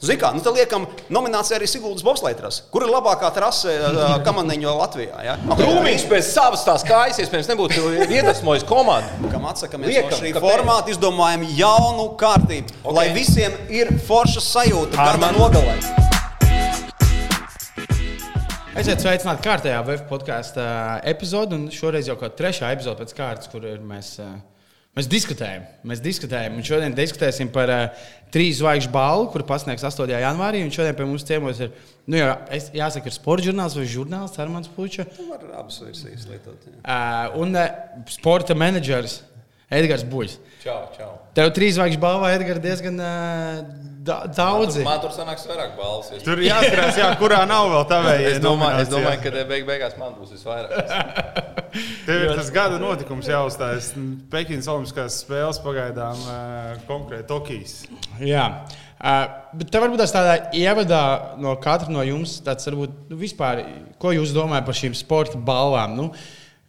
Zikā, nu, tad liekam nominācijā arī Siguldas Bobslētras. Kur ir labākā trase uh, kamaniņu Latvijā? Ja? Krūmīgs pēc savas tās kājas, iespējams, nebūtu iedvesmojis komandu. Kam atsakāmies Liekam, no šī kāpēc? formāta, izdomājam jaunu kārtību, okay. lai visiem ir forša sajūta gada Armand. nogalē. Esiet sveicināti kārtējā VF podkāstu epizodē, un šoreiz jau kā trešā epizode pēc kārtas, kur ir mēs, ā, mēs diskutējam. Mēs diskutējam, un šodien diskutēsim par uh, trīs zvaigžņu balvu, kuru pasniegs 8. janvārī. Un šodien pie mums ciemos ir, nu, jā, es, jāsaka, ir sporta žurnāls vai žurnālists Armāns Puča Tu vari abas versijas lietot. uh, un uh, sporta menedžers Edgars Buļs. Čau, čau. Tev trīs zvaigžņu balvā, Edgars, diezgan uh, da daudzi. Man tur sanāks vairāk balvas. iespējams. Tur jāskatās, jā, kurā nav vēl tā vēja. Es domāju, es domāju ka beig beigās man būs visvairāk. Tev ir tas gada notikums jāuzstājas. Pekinas Olimpiskās spēles pagaidām eh, konkrēti Tokijas. Jā. Uh, bet tev varbūt tas tādā ievadā no katra no jums, tāds varbūt nu, vispār, ko jūs domājat par šīm sporta balvām? Nu,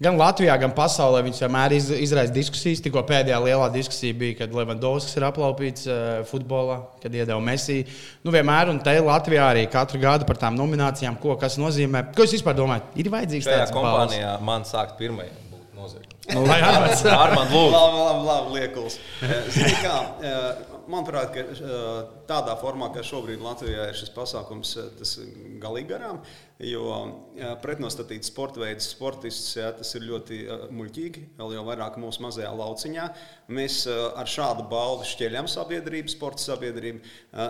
gan Latvijā, gan pasaulē viņas vienmēr iz, izraisa diskusijas. Tikko pēdējā lielā diskusija bija, kad Levandovskis ir aplaupīts uh, futbolā, kad iedeva Messi. Nu, vienmēr, un te Latvijā arī katru gadu par tām nominācijām, ko kas nozīmē. Ko jūs vispār domājat? Ir vajadzīgs Šajā tāds kompānijā man sākt pirmajam. Nu, lai Armāns- lūdzu. Labi, labi, labi liekuls. Zini, kā, eh, manuprāt, ka eh, tādā formā, kā šobrīd Latvijā ir šis pasākums, eh, tas galīgi garām. Jo eh, pretnostatīt sporta veidu, sportistus, jā, tas ir ļoti muļķīgi. Vēl jau vairāk mūsu mazajā lauciņā. Mēs ar šādu balvu šķeļam sabiedrību, sporta sabiedrību.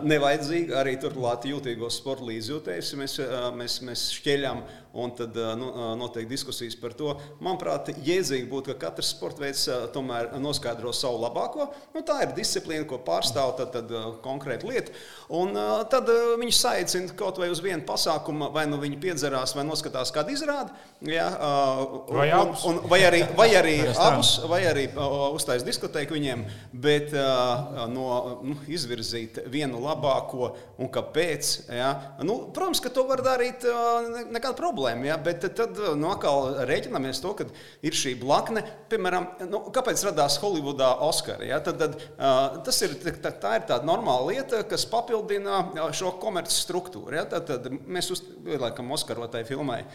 Nevajadzīgi arī turklāt jūtīgos sporta līdzjūtējus mēs, mēs, mēs šķeļam. Un tad nu, notiek diskusijas par to. Manuprāt, jēdzīgi būtu, ka katrs sporta veids tomēr noskaidro savu labāko. Nu, tā ir disciplīna, ko pārstāv tad, tad, konkrēta lieta. Un tad viņi saicina kaut vai uz vienu pasākumu, vai nu viņi piedzerās, vai noskatās kādu izrādi. Ja, eh, Vai un- un- vai arī, vai arī abus, vai arī uztaisīt diskotēku viņiem, bet uh, no, nu, izvirzīt vienu labāko un kāpēc. Ja? Nu, protams, ka to var darīt, uh, ne- nekāda problēma, ja? bet tad uh, nu, atkal rēķinamies to, ka ir šī blakne. Piemēram, nu, kāpēc radās Holivudā Oskari? Ja? Tad, tad, uh, tas ir, tā, tā ir tāda normāla lieta, kas papildina uh, šo komerces struktūru. Ja? Tad, tad mēs uzliekam Oskarotai filmai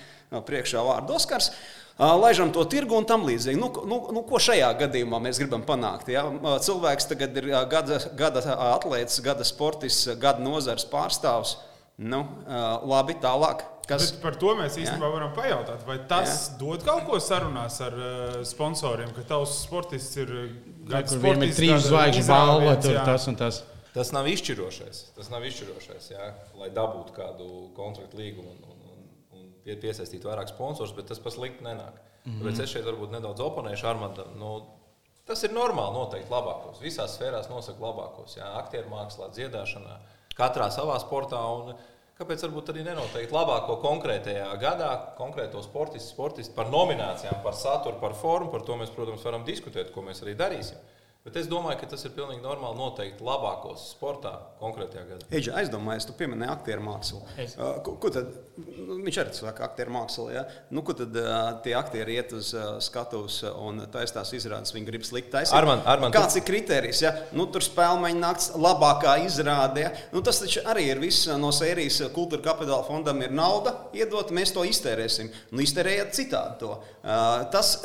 priekšā vārdu Oskars. Laižam to tirgu un tam līdzīgi. Nu, nu, nu, ko šajā gadījumā mēs gribam panākt? Ja? Cilvēks tagad ir gada, gada atlētājs, gada sportists, gada nozars pārstāvs. Nu, labi, tālāk. Kas? Bet par to mēs īstenībā varam pajautāt, vai tas dod kaut ko sarunās ar sponsoriem, ka tavs sportists ir gada viņam ir sportists, trīs zvaigžņu balva, tur jā. tas un tas. Tas nav izšķirošais. Tas nav izšķirošais, jā, lai dabūtu kādu kontraktu līgumu un, un, un, un pie- piesaistītu vairāk sponsorus, bet tas pats likt nenāk. Mm -hmm. Tāpēc es šeit varbūt nedaudz oponēšu Armandam. Nu, tas ir normāli noteikt labākos. Visās sfērās nosaka labākos. Jā, aktieru mākslā, dziedāšanā, katrā savā sportā. Un, Kāpēc varbūt arī nenoteikt labāko konkrētajā gadā, konkrēto sportistu, sportistu par nominācijām, par saturu, par formu? Par to mēs, protams, varam diskutēt, ko mēs arī darīsim. Bet es domāju, ka tas ir pilnīgi normāli noteikt labākos sportā konkrētajā gadā. Eģe, aizdomājies, tu pieminēji aktieru mākslu. Es. Uh, Ko, ko tad, nu, viņš arī saka, aktieru māksla. Ja? Nu, ko tad uh, tie aktieri iet uz uh, skatuves un taisās izrādes, viņi grib slikt taisīt? Armand, tu- Kāds ir kriterijs? Ja? Nu, tur spēlmeņa nakts labākā izrāde. Ja? Nu, tas taču arī ir viss no sērijas kultūra kapitāla fondam ir nauda iedot, mēs to iztērēsim. Nu, iztērējiet citādi to. Tas,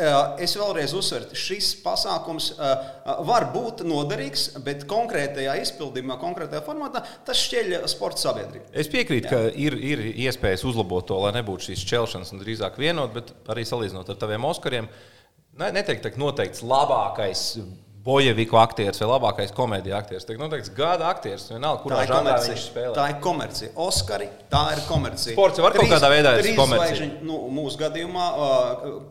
es vēlreiz uzsveru, šis pasākums var būt noderīgs, bet konkrētajā izpildījumā, konkrētajā formātā tas šķeļ sporta sabiedrību. Es piekrītu, ka ir, ir iespējas uzlabot to, lai nebūtu šīs šķelšanas un drīzāk vienot, bet arī salīdzinot ar taviem Oskariem, ne, neteikt, ka noteikts labākais bojeviku aktieris vai labākais komēdija aktieris. Tiek noteikts gada aktieris, vienalga, kurā Tā ir žanrā viņš spēlē. Tā ir komercija. Oskari, tā ir komercija. Sports jau var kaut kādā veidā ir trīs komercija. Nu, mūsu gadījumā,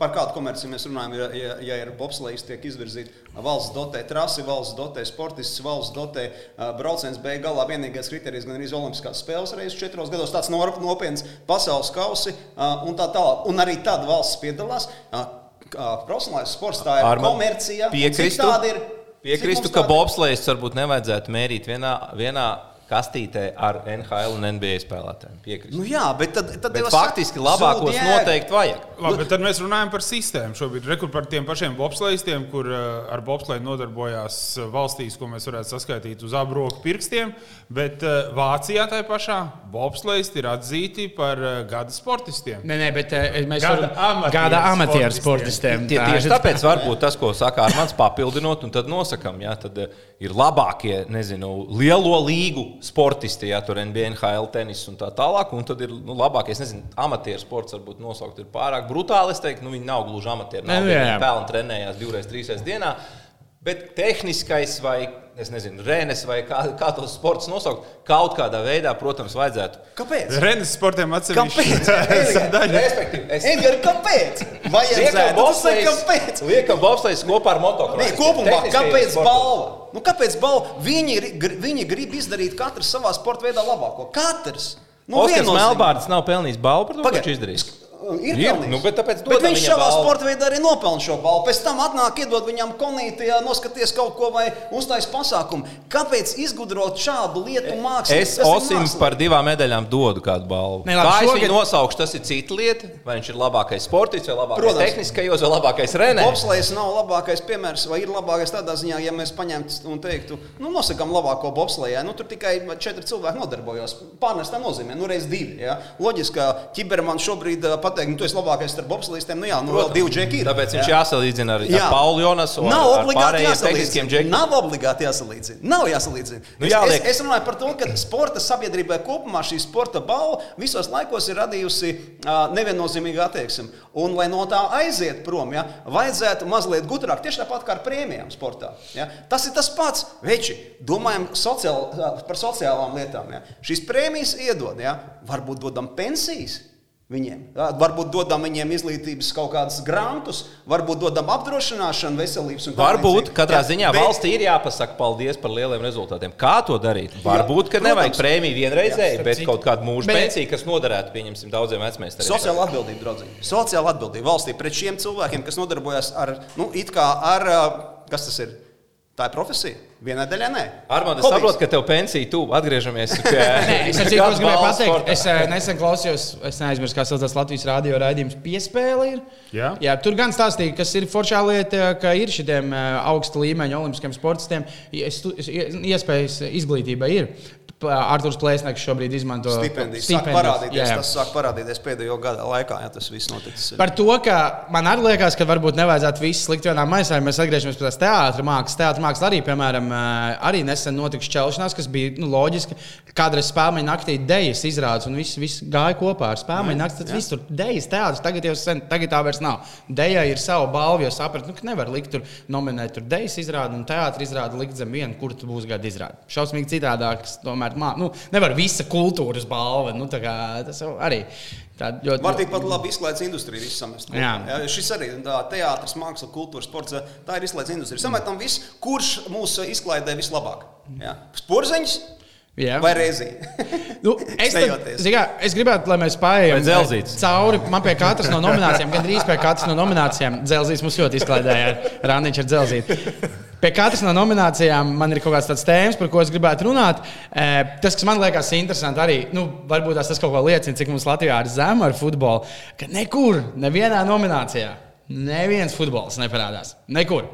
par kādu komerciju mēs runājam, ja, ja, ja ir bobslēgs, tiek izvirzīta valsts dotē trasi, valsts dotē sportists, valsts dotē brauciens. Beig galā vienīgais kriterijs gan arī Olimpiskās spēles reizes četros gados. Tāds nopietns pasaules kausi un tā tālāk. Un arī tad valsts piedalās. Profesionālais sports tā ir Armand, komercija. Piekrītu, piekrītu ka bobslēgs varbūt nevajadzētu mērīt vienā, vienā kastītē ar NHL un NBA spēlētājiem. Piekrītu. Nu, jā, bet tad, tad Bet faktiski labākos zūd noteikti vajag. Labi, bet tad mēs runājam par sistēmu. Šobrīd rekur par tiem pašiem bobslēgstiem, kur eh, ar bobslēgu nodarbojās valstīs, ko mēs varētu saskaitīt uz abu roku pirkstiem. Bet eh, Vācijā tā pašā bobslēgsti ir atzīti par eh, gada sportistiem. Nē, nē, bet mēs Gada varam amatieru gada amatieru sportistiem. sportistiem. Tie, Tā tieši tāpēc varbūt tas, ko saka Armāns, papildinot, un tad nosakām, ja tad ir labākie, nezinu, lielo līgu sportisti, ja tur NBA, NHL, tenis un tā tālāk, un tad ir nu, labākie, es nezinu, amatieru sports varbūt nosaukt ir pārāk brutāli. Es teiktu, nu viņi nav gluži amatieri, nav Nu, jā, jā. pelni trenējās divreiz, trīsreiz dienā. Bet tehniskais vai, es nezinu, rēnes vai kā, kā tos sports nosaukt, kaut kādā veidā, protams, vajadzētu. Kāpēc? Renes sportiem atsevišķi. Respektīvi, es Edgars, kāpēc? Liekam, bobslejs- kāpēc? Liekam, bobslēgs kopā ar Nē, motocrossu. kopumā, kāpēc sportos. balva? Nu, kāpēc balva? Viņi, viņi grib izdarīt katrs savā sporta veidā labāko. Katrs. Nu, Oskars. Melbārds nav pelnījis balvu par to, ko Pagaid. viņš izdarījis. Ir, Ir, pelnījis. nu, bet tāpēc bet viņš savā balvu. sporta veidā arī nopelna šo balvu. Pēc tam atnāk, iedod viņam konītī, noskaties kaut ko vai uztais pasākumu. Kāpēc izgudrot šādu lietu mākslu? Es Osim par divām medaļām dodu kādu balvu. Ne, labi, Kā es šogad- viņu nosaukšu, tas ir cita lieta. Vai viņš ir labākais sportists, vai labākais Protams. tehniskajos, vai labākais renē. Bobslēgs nav labākais piemērs, vai ir labākais tādā ziņā, ja mēs paņemtu un teiktu, nu, nosakām labāko bobslēgā. Nu, tur tikai četri cilvēki nodarbojās. Pārnestā nozīmē, nu, reiz divi. Ja? Loģiski, ka ķibermans šobrīd uh, pateikt, nu, tu esi labākais starp bobslēgiem. Nu, jā, nu, vēl divi džeki ir. Tāpēc viņš ja? jāsalīdzina ar, Jā. ar Paulu Jonasu un Nav obligāti jāsalīdzina. Nav obligāti jāsalīdzina. Nav jāsalīdzina. Nu, es, jāliek. es, es runāju par to, ka sporta sabiedrībai kopumā šī sporta balva visos laikos ir radījusi uh, neviennozīmīgu attieksmi. Un, lai no tā aiziet prom, ja, vajadzētu mazliet gudrāk, tieši tāpat kā ar prēmijām sportā. Ja. Tas ir tas pats. Veči, domājam sociāl, par sociālām lietām. Ja. Šīs prēmijas iedod, ja. varbūt dodam pensijas. Viņiem. Jā, Varbūt dodam viņiem izglītības kaut kādas grāmatas, varbūt dodam apdrošināšanu, veselības un tā Varbūt līdzīgi. katrā Jā, ziņā bet- valstī ir jāpasaka paldies par lieliem rezultātiem. Kā to darīt? Varbūt, ka nevajag protams. prēmiju vienreizēji, Jā, bet starp kaut kādu mūža Bet- pensiju, kas noderētu, pieņemsim, daudziem vecmēstariem. Sociāla atbildība, draugi. Sociāla atbildība valstī pret šiem cilvēkiem, kas nodarbojas ar, nu, it kā ar, kas tas ir? Tā ir profesija. Vienā daļā nē. Armand, es Hobijs. saprotu, ka tev pensija tuvu. Atgriežamies pie Nē, es arī gribēju pateikt, es eh, nesen klausījos, es neaizmirsu, kā saucās Latvijas rādio raidījums, piespēle. Ir. Jā. Jā, tur gan stāstīja, kas ir foršā lieta, ka ir šiem augsta līmeņa olimpiskiem sportistiem es tu- es- iespējas izglītībai. Ir. Arthurs Plēsnieks šobrīd izmanto Stipendijas sāk parādīties. Tas sāk parādīties pēdējo gadu laikā, ja tas viss noticis. Par to, ka man arī liekas, ka varbūt nevajadzētu visu likt vienā maisā. Ja mēs atgriežamies pie tās teātras mākslas. Teātras māksla arī, piemēram, eh, arī nesen notika šķelšanās, kas bija nu, loģiski. Kādreiz spēļu naktī dejas izrādes, un viss, viss gāja kopā ar spēļu nakti. Tad viss tur dejas teātris. Tagad jau sen, tagad tā vairs nav. Deja ir sava balva, jo saprat, nu, ka nevar likt tur nominēt tur dejas izrādi un teātris izrādi likt zem vienu, kur tu būs gada izrāde. Šausmīgi citādāks, tomēr, mā, nu, nevar visa kultūras balva. Nu, tā kā, tas arī. Tā ļoti, Var tikpat labi izklaides industrija, viss samest. Jā. Jā, šis arī tā teātris, māksla, kultūra, sports. Tā ir izklaides industrija. Sametam visu, kurš mūsu izklaidē vislabāk. Jā. Sporziņš Jā. vai reizī? Nu, es, tad, kā, es gribētu, lai mēs pārējām dzelzīts? cauri. Man pie katras no nominācijām, gandrīz pie katras no nominācijām, dzelzīts mums ļoti izklaidēja. Rāniņš ar dzelzīti. Pie katras no nominācijām man ir kaut kāds tāds tēmas, par ko es gribētu runāt. Eh, Tas, kas man liekas interesanti, arī nu, varbūt tas kaut ko liecina, cik mums Latvijā ir zema ar futbolu. Ka nekur, nevienā nominācijā. Neviens futbols neparādās. Nekur.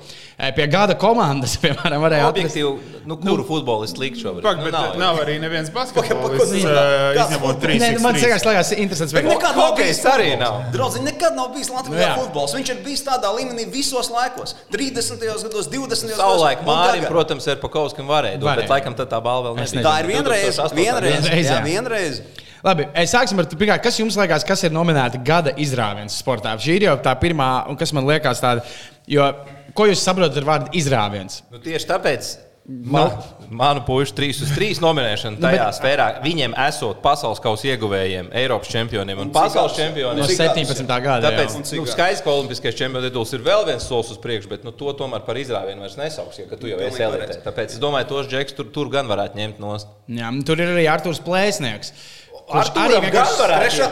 Pie gada komandas, piemēram, varēja atrast. Objektīvi, nu, kuru futbolistu likt šobrīd? Pak, Nu, bet nav, nav, nav arī neviens basketbolists, izņemot futbols? 3. Nē, nu, man liekas, liekas interesants. Bet nekad nav bijis arī nav. Draugi, nekad nav bijis Latvijā Nu futbols. Viņš ir bijis tādā līmenī visos laikos. 30. gados, 20. gados. Savulaik un Mārim, protams, ar Pakauskim varēja bet laikam tad tā balva vēl nebija. Tā ir vienreiz. 2008. Vienreiz. Vienreiz, jā. vienreiz. Labi, es sāksim ar to, kas jums liekas, kas ir nominēta gada izrāviens sportā. Šī ir jau tā pirmā, un kas man liekas tāda, jo ko jūs saprotat ar vārdu izrāviens? Nu, tieši tāpēc man, manu pušu 3 uz 3 nominēšana tajā bet- sfērā, viņiem esot pasaules kausa ieguvējiem, Eiropas čempioniem un cik pasaules čempioniem. No cik gadus, 17. gada. Tāpēc. Un nu, skaidrs, ka Olimpiskais čempionu tituls ir vēl viens solis uz priekšu, bet nu, to tomēr par izrāvienu vairs nesauks, jo ka tu jau esi Pilnīgi elitē. Tāpēc es domāju, tos džekus tur, tur gan varētu ņemt nost. Jā, un tur ir arī Arthurs Plēsnieks. Kurš arī vienkārši Trešā,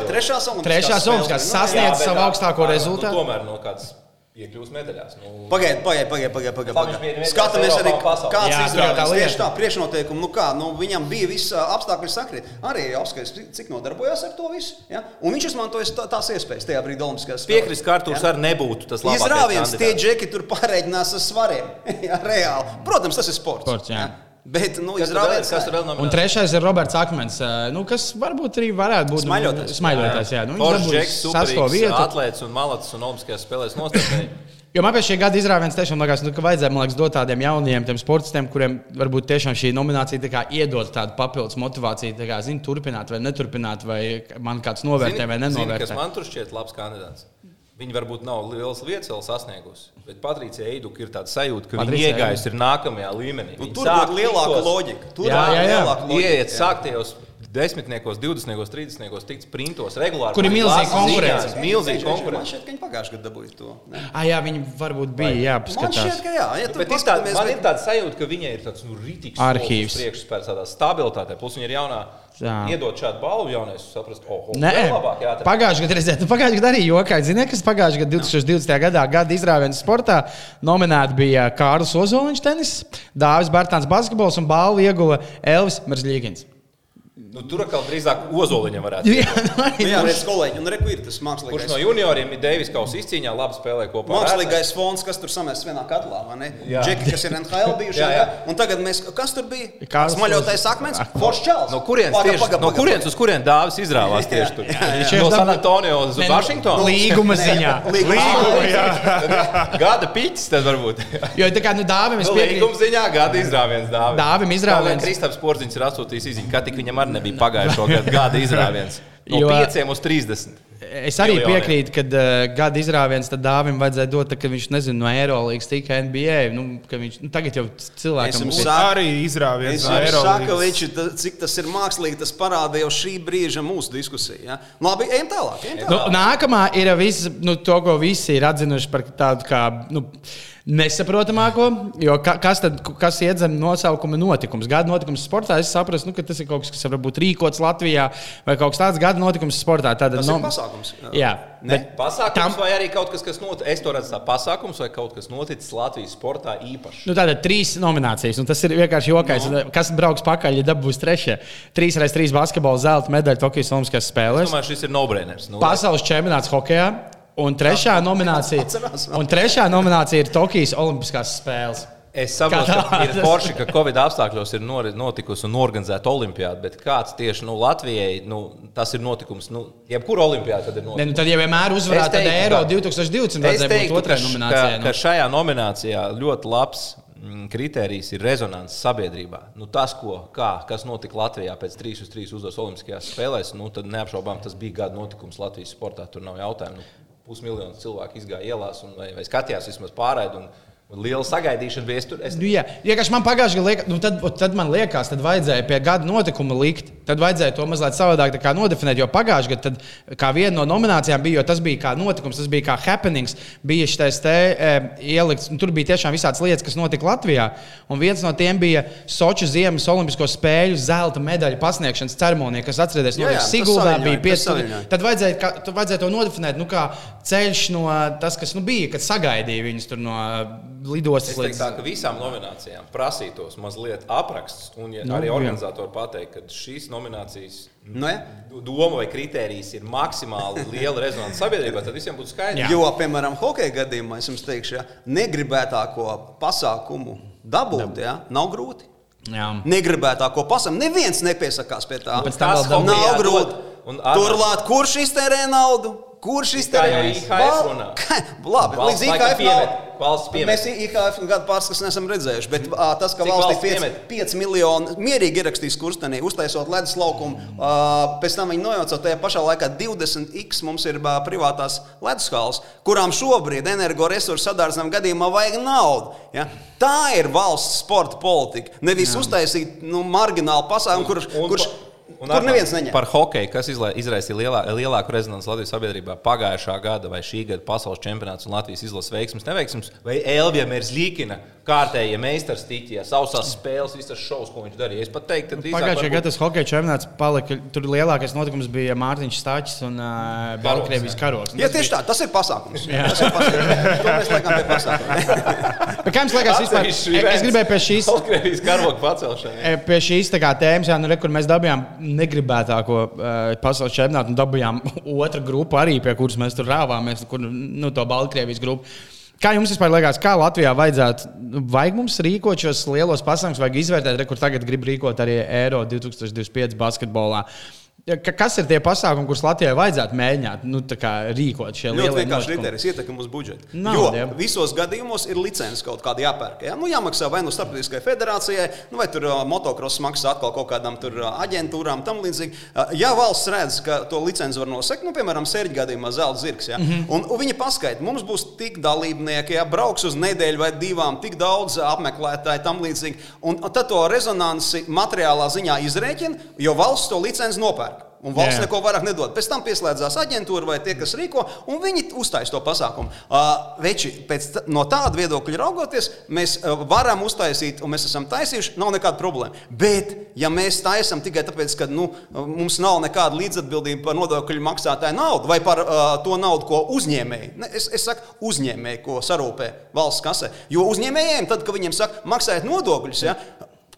olimpiskās Trešās spēles olimpiskās bija, nu, sasniedz savu tā- augstāko tā, rezultātu. Nu, tomēr no kādas iekļūs medaļās. Nu, Pagaidiet, pagaidiet, pagaidiet. Pagaid, pagaid, Skatāmies arī, kāds Jā, tur jau tā. Tieši tā, priekšnoteikumi, nu kā, nu viņam bija viss apstākļi sakrīt. Arī apskaits, cik nodarbojās ar to visu. Ja? Un viņš izmantoja tā- tās iespējas tajā brīdī Olimpiskajās spēlēs. Piekrist, ka Arthurs arī nebūtu tas labākais. Izrāviens, tie džeki tur pārēķinās ar svariem. jā, reāli. Protams, tas ir sports. Sports, jā. Bet, nu, Kas tur vēl ir? izrāviens. Kas tur vēl Un nominēts? trešais ir Roberts Akmens, nu, kas varbūt arī varētu būt Smaiļotājs. Smaiļotājs, jā. Nu, dabūja džeks, superīgs vietu. atlēts un malats un Olimpiskajās spēlēs nostājēja. Jo man pēc šī gada izrāviens tiešām liekas, nu, ka vajadzēja liekas, dot tādiem jauniem tiem sportistiem, kuriem varbūt tiešām šī nominācija tā iedod tādu papildus motivāciju, tā kā, zin, turpināt vai neturpināt, vai man kāds novērtē vai Zini, kas nenovērtē. man tur šķiet labs kandidāts? Viņa varbūt nav liels vietas vēl sasniegusi, bet Patricija Eiduka ir tāda sajūta, ka viņa Patricija iegājusi ir nākamajā līmenī. Nu, Viņa tur būtu lielāka loģika. Tur Jā, būtu jā, jā. lielāka loģika, jā. sāktajos desmitniekos, divdesmitniekos, trīsdesmitniekos, tikt sprintos regulāri. Kur ir milzīga konkurence. Milzīga Man konkurence. šķiet, ka viņi pagājušajā gadā dabūja to. ne? Ah, jā, viņi varbūt bija Man jāpaskatās. šķiet, ka jā. Ja Bet ir paskatāmies, man bet- ir tāda sajūta, ka viņai ir tāds nu, rītīgs Arhīvs. priekšspēks, tādā stabilitātē. Plus viņa ir jaunā. Jā. Iedot šādu balvu jaunais, saprast, oh, oh, Nē, labāk jāatrod. pagājušajā gadā redzēt, nu, pagājušajā gadā arī jokaini. Ziniet, kas pagājušajā gadā, 2020. gadā, gada izrāviens sportā, nominēti bija Kārlis Ozoliņš tenis, Dāvis Bārtāns basketbols un balvu ieguva Elvis Merzlīgins. Nu, tur atkal drīzāk ozoliņam varētu Jā, būt. nu, arī Nu, jā, nu, redz, kolēģi, un reku ir tas Kurš mākslīgais. no junioriem ir Deivis Kausa izcīņā, labi spēlē kopā. Mākslīgais fons, kas tur samests vienā katlā, vai ne? Jā. Džeki, kas ir NHL bijuši. Jā, jā. Un tagad mēs, kas tur bija? Kārlis Smaļotais akmens, Foršs Čels. No kurienes Paga, tieši paga, no paga, kurienes paga. uz kurien Dāvis izrāvās tieši tur? Viņš No San Antonio uz Vašingtonu. Līguma ziņā. Līguma Gada piķis tas varbūt. Jo tā kā nu, Dāvim es Nu, piekrītu. Līguma ziņā gada izrāviens Dāvis. Dāvim izrāviens. Kristaps Porziņš ir atsūtījis izziņu, ka tik viņam arī nebija pagājušo gadu gada izrāviens. No Jo- 5 uz 30. Es arī miljoniem. piekrītu, ka uh, gada izrāviens tad Dāvim vajadzēja dot, tā, ka viņš nezina no Eirolandes, tikai NBA. Nu, ka viņš, nu, tagad jau cilvēkam Es ir- Arī izrāviens Es no jau saku, Eirolandes. viņš, ta- cik tas ir mākslīgi, tas parāda jau šī brīža mūsu diskusiju. Ja? Labi, ejam tālāk. Ejam Nu, tālāk. nākamā ir viss, nu, to, ko visi ir atzinuši par tādu kā. Nu, Nesaprotamāko, jo ka, kas tad kas iedzem nosaukumu notikums? Gada notikums sportā. Es saprotu, nu, ka tas ir kaut kas, kas var būt rīkots Latvijā vai kaut kas tāds gada notikums sportā. Tātad, Tas ir nu, pasākums. Jā, Ne? bet Pasākums Tam- vai arī kaut kas, kas noticis? Es to redzu kā pasākums vai kaut kas noticis Latvijas sportā īpaši. Nu, tātad trīs nominācijas, un tas ir vienkārši jokais. No. Kas brauks pakaļ, ja dabūs trešie? Trīs reizes trīs basketbola zelta medaļa Tokijas Olimpiskajās Es spēlēs. domāju, šis ir no-brainers. Nu, Pasaules čempionāts hokeja. Un trešā, nominācija, un trešā nominācija ir Tokijas Olimpiskās spēles. Es saprotu, ka ir forši, ka Covid apstākļos ir notikusi un organizēta olimpiāda, bet kāds tieši nu, Latvijai nu, tas ir notikums? Nu, jebkura olimpiāda tad ir Ne, notikums. nu tad jau vienmēr Es teiktu, Eiro ka- 2020. Es vajadzēja būt teiktu, otrajā nominācijā. ka, ka nu. šajā nominācijā ļoti labs mm, kritērijs ir rezonances sabiedrībā. Nu, tas, ko, kā, kas notika Latvijā pēc 3 uz 3 uzvaras Olimpiskajās spēlēs, nu, tad neapšaubām tas bija gada notikums Latvijas sportā. Tur nav jautājumu. Nu, pusmiljons cilvēku izgāja ielās un, vai, vai skatījās vismaz pārēdi. Un, liela sagaidīšana bija. Es tur, es, Nu, jā, vienkārši man pagājušajā gadā, liekas, nu, tad, tad man liekas, tad vajadzēja pie gada notikuma likt. Tad vajadzēja to mazliet savādāk kā nodefinēt. Jo pagājušajā gadā, kā viena no nominācijām bija, jo tas bija kā notikums, tas bija kā happenings, bija šis te e, ielikts. un Tur bija tiešām visādas lietas, kas notika Latvijā. Un viens no tiem bija Soču Ziemas Olimpisko spēļu zelta medaļu pasniegšanas ceremonija, kas atcerieties, Jā, no tas Siguldā bija tas 5 saviņoja. Tad vajadzēja, tad vajadzēja to nodefinēt, nu, kā ceļš no tas, kas nu, bija, kad sagaidīja viņus tur no lidostas līdz tā, ka visām nominācijām prasītos mazliet apraksts, un ja Nu, arī organizatori pateikt, ka šīs nominācijas Nu, doma vai kritērijs ir maksimāli liela rezonance sabiedrībā, tad visiem būtu skaidrs. Jo, piemēram, hokeja gadījumā es jums teikšu, ja, negribētāko pasākumu dabūt, ja, nav grūti. Jā. Negribētāko pasākumu neviens nepiesakās pie tā. hokejā Nav grūti. Turklāt, kurš iztērē naudu? Kurš iztērē jau IHF runā. Labi, Valsts līdz piemet. nav. Valsts piemet. Mēs IHF gadu pārskats neesam redzējuši, bet ā, tas, ka Cik valstī valsts 5, piemet? 5 miljoni mierīgi ierakstīs kurstenī, uztaisot ledus laukumu, ā, pēc tam viņi nojauca tajā pašā laikā 20x mums ir ā, privātās ledushalas, kurām šobrīd energoresursu sadārdzinām gadījumā vajag naudu. Ja? Tā ir valsts sporta politika. Nevis uztaisīt nu, marginālu pasākumu, kurš, kurš Un kur Armand, neviens neņem. Par hokeju, kas izraisīja lielā, lielāku rezonanci Latvijas sabiedrībā pagājušā gada vai šī gada pasaules čempionāts un Latvijas izlases veiksmes, neveiksmes, vai Elvija Mērzlīkina kārtējie meistars tīķi ar sausās spēles, visas šovs, ko viņš darīja. Es pat teiktu, ka Pagājušajā gadā tas hokeja čempionāts palika. Tur lielākais notikums bija Mārtiņš Stāčs un uh, Baltkrievijas karos. Ja tieši tā, tas ir pasākums. Tas ir pasākums. To mēs liekam pie pasākuma. Bet Kā jums liekas, vispār? Es gribēju pie šīs. Baltkrievijas karoga pacelšana. E, Pie šīs tā kā, tēmas, jā, nu, re, kur mēs dabūjām negribētāko uh, pasaules čempionātu, un dabūjām otru grupu arī, pie kuras mēs tur rāvāmies, kur, nu, to Baltkrievijas grupu. Kā jums vispār liekas, kā Latvijā vajadzētu, nu, vajag mums rīkot šos lielos pasākumus, vajag izvērtēt, re, kur tagad grib rīkot arī Eiro 2025 basketbolā? Ja, ka- Kas ir tie pasākumi, kurus Latvijai vajadzētu mēģināt nu, tā kā rīkot Ļoti vienkārši kriterijs ietekmē uz budžetu. Nav, jo jā. visos gadījumos ir licences kaut kāda jāpērk. Ja? Nu, jāmaksā vai nu starptautiskajai federācijai, nu, vai tur motocross maksā atkal kaut kādām tur, aģentūrām, tam līdzīgi. Ja valsts redz, ka to licenci var nosekt, nu, piemēram, sērģi gadījumā zelta zirgs, ja? mm. -hmm. un, un viņi paskaidro, mums būs tik dalībnieki, ja brauks uz nedēļu vai divām, tik daudz apmeklētāju, tam līdzīgi. Un, un tad to rezonanci materiālā ziņā izrēķina, jo valsts to licenci nopērk. Un valsts neko vairāk nedod. Pēc tam pieslēdzās aģentūra vai tie, kas rīko, un viņi uztaisīja to pasākumu. Uh, veči, pēc, ta- no tāda viedokļa raugoties, mēs varam uztaisīt, un mēs esam taisījuši, nav nekāda problēma. Bet, ja mēs taisām tikai tāpēc, ka nu, mums nav nekāda līdzatbildība par nodokļu maksātāju naudu vai par uh, to naudu, ko uzņēmēji, ne, es, es saku, uzņēmēji, ko sarūpē valsts kasē. Jo uzņēmējiem, tad, kad viņiem saka, maksājiet nodokļus, ja,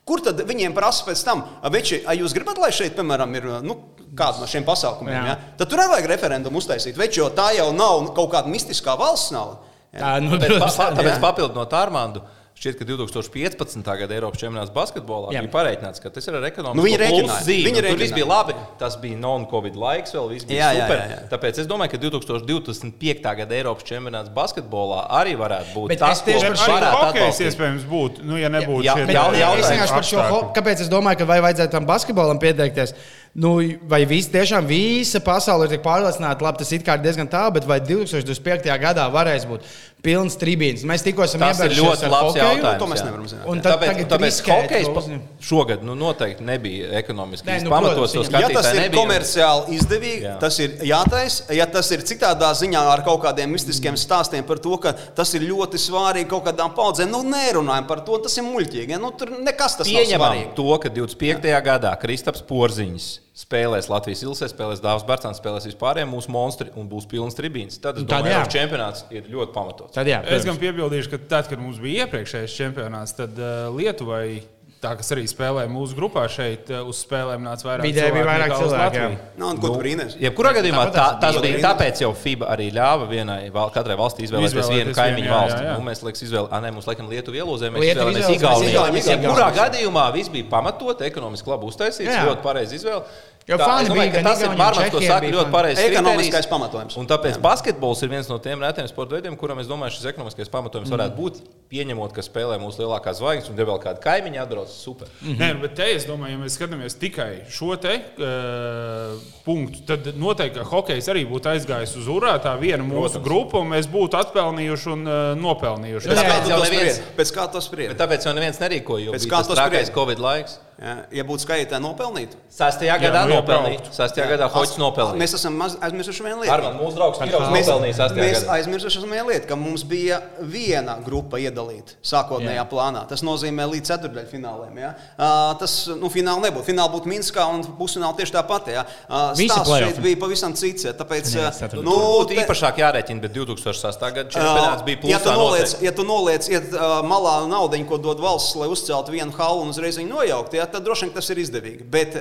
Kur tad viņiem prasa pēc tam, veči, vai jūs gribat, lai šeit, piemēram, ir nu, kāda no šiem pasākumiem? Jā. Ja? Tad tur nevajag referendumu uztaisīt, veči, jo tā jau nav kaut kāda mistiskā valsts nauda. Tā, nu, pa, protams, pa, tāpēc papildinot Armāndu. Šķiet, ka 2015. gada Eiropas čempionāts basketbolā Jā. bija pareiķināts, ka tas ir ar ekonomisku Nu, viņi rēķināja. zīmi. Viņi tur rēķināja. viss bija labi. Tas bija non-covid laiks, vēl viss bija Jā, jā, super. jā, jā. Tāpēc es domāju, ka 2025. gada Eiropas čempionāts basketbolā arī varētu būt Bet tas, šo varētu hokejs atbalstīt. iespējams būtu, nu, ja nebūtu Jā, jā, jā, Es jautājums vienkārši par šo, ho- apstākļi. kāpēc es domāju, ka vai vajadzētu tam basketbolam pieteikties. Nu, vai vis, tiešām visa pasaule ir tik pārliecināta, labi, tas it kā ir diezgan tālu, bet vai 2025. gadā varēs būt pilns tribīns? Mēs tikko esam Tas ir iebeigušies ļoti ar labs hokeju, jautājums. To mēs jā. nevaram zināt. Un jā. tad Tāpēc, tagad tāpēc hokejs pa- šogad nu, noteikti nebija ekonomiski Nē, nu, pamatos. Ja tas ir nebija. komerciāli izdevīgi, Jā. jā. tas ir jātaisa. Ja tas ir citādā ziņā ar kaut kādiem mistiskiem stāstiem par to, ka tas ir ļoti svārīgi kaut kādām paudzēm, nu nerunājam par to, tas ir muļķīgi. Ja? Nu, tur nekas tas nav Pieņemam svarīgi. to, ka 25. gadā Kristaps Porziņš spēlēs Latvijas ilgsē, spēlēs Dārzs Bērtāns, spēlēs vispārējiem mūsu monstri un būs pilns tribīns. Tad es tad domāju, jā. čempionāts ir ļoti pamatots. Tad jā, Es protams. gan piebildīšu, ka tad, kad mums bija iepriekšējais čempionāts, tad uh, Lietuvai, tā kas arī spēlēja mūsu grupā šeit, uh, uz spēlēm nāca vairāk bija cilvēku vairāk nekā uz cilvēku, jā. Latviju. Nu, un ko tu brīnīties? Jebkurā gadījumā tā, tas bija bija tāpēc, jau FIBA arī ļāva vienai, katrai valstī izvēlēties Izvēlēties vienu kaimiņu jā, valsti. jā, jā. Nu, mēs liekas, izvēl... A, nē, mums laikam Lietuva ielūzē, mēs Lietuva izvēlējās Igauniju. Jebkurā gadījumā viss bija pamatot, ekonomiski labi uztaisīts, Jā. ļoti pareizi izvēle. Jo Tā, fani domāju, bija tas ir Mārmans, ko saka, bija ļoti fani. pareizs. Ekonomiskais pamatojums. Un tāpēc basketbols ir viens no tiem retiem sporta veidiem, kuram es domāju, šis ekonomiskais pamatojums varētu Mm. būt. Pieņemot, ka spēlē mūsu lielākās zvaigznes, un vēl kāda kaimiņa atbrauc, super. Nē, bet te es domāju, ja mēs skatāmies tikai šo te uh, punktu, tad noteikti, hokejs arī būtu aizgājis uz urā, tā viena mūsu Protams. grupa, un mēs būtu atpelnījuši un uh, nopelnījuši. Pēc kā jau to neviens-? Pēc kā to spriedzi? Bet tāpēc jau neviens nerīkoja, jo Pēc kā tas spriedzi? Covid laiks. Ja, ja būtu skaitītāji nopelnīti, Sastajā gadā nu, brauktu. Sastajā gadā Hoģis nopelnīja. Mēs esam maz- aizmirsuši vienu lietu. Armand, mūsu draugs Kirovs Mēs, nopelnīja sastajā mēs gadā. aizmirsām vienu lietu, ka mums bija viena grupa iedalīta sākotnējā Jā. plānā. Tas nozīmē līdz ceturdaļfināliem. Ja? Uh, tas nu, fināli nebūtu. Fināli būtu Minskā un pusfināli tieši tāpat. Ja? Uh, stāsts šeit bija pavisam cits. Ja? Tāpēc, ceturtdaļ. Nu, te- īpašāk jārēķina, bet 2008. gada čempionāts bija ja tu noliec, ja tu noliec iet, uh, malā naudu, ko dod valsts, lai uzceltu vienu halu un uzreiz viņu nojaukt, ja, tad droši vien tas ir izdevīgi. Bet,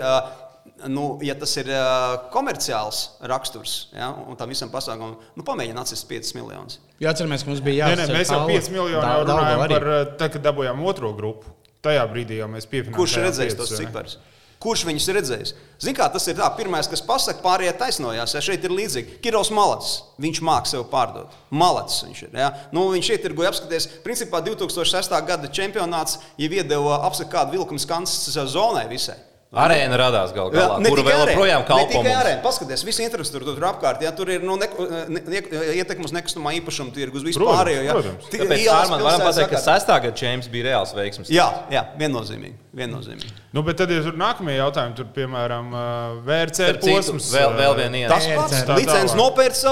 nu, ja tas ir uh, komerciāls raksturs, ja, un tam visam pasākumam, nu, pamēģini atcelt 5 miljonus. Jā, atceramies, ka mums bija nē, mēs jau 5 miljonus jau runājam par, tā, kad dabūjām otro grupu. Tajā brīdī jau mēs piefinansējām. Kurš piecus, tos vai ne? Kurš viņus ir redzējis? Ziniet, kā tas ir tā, pirmais, kas pasakā, pārējie taisnojās. Ja šeit ir līdzīgi. Kirovs Malacis, viņš māca sev pārdot. Malacis viņš ir. Ja? Nu, viņš ietirgoja apskaties. Principā 2006. gada čempionāts jau iedeva apsakāt kādu vilkuma skanses zonai visai. Arēna radās gal galā, ne kura tikai vēl joprojām ne kalpo tikai mums. arēna. Paskaties, visa infrastruktūra tur apkārt. Jā, tur ir nu, ne, ne, ne, ietekmes nekustamā īpašuma tirgus protams. Ti- Tāpēc Armand, varam pateikt, ka sestā gada čempions bija reāls veiksmes. Jā, jā, viennozīmīgi. viennozīmīgi. Nu, bet tad ir nākamie jautājumi. Tur, piemēram, VRC posms. vēl, vēl viena Tas iemesla. pats tā licences nopērts,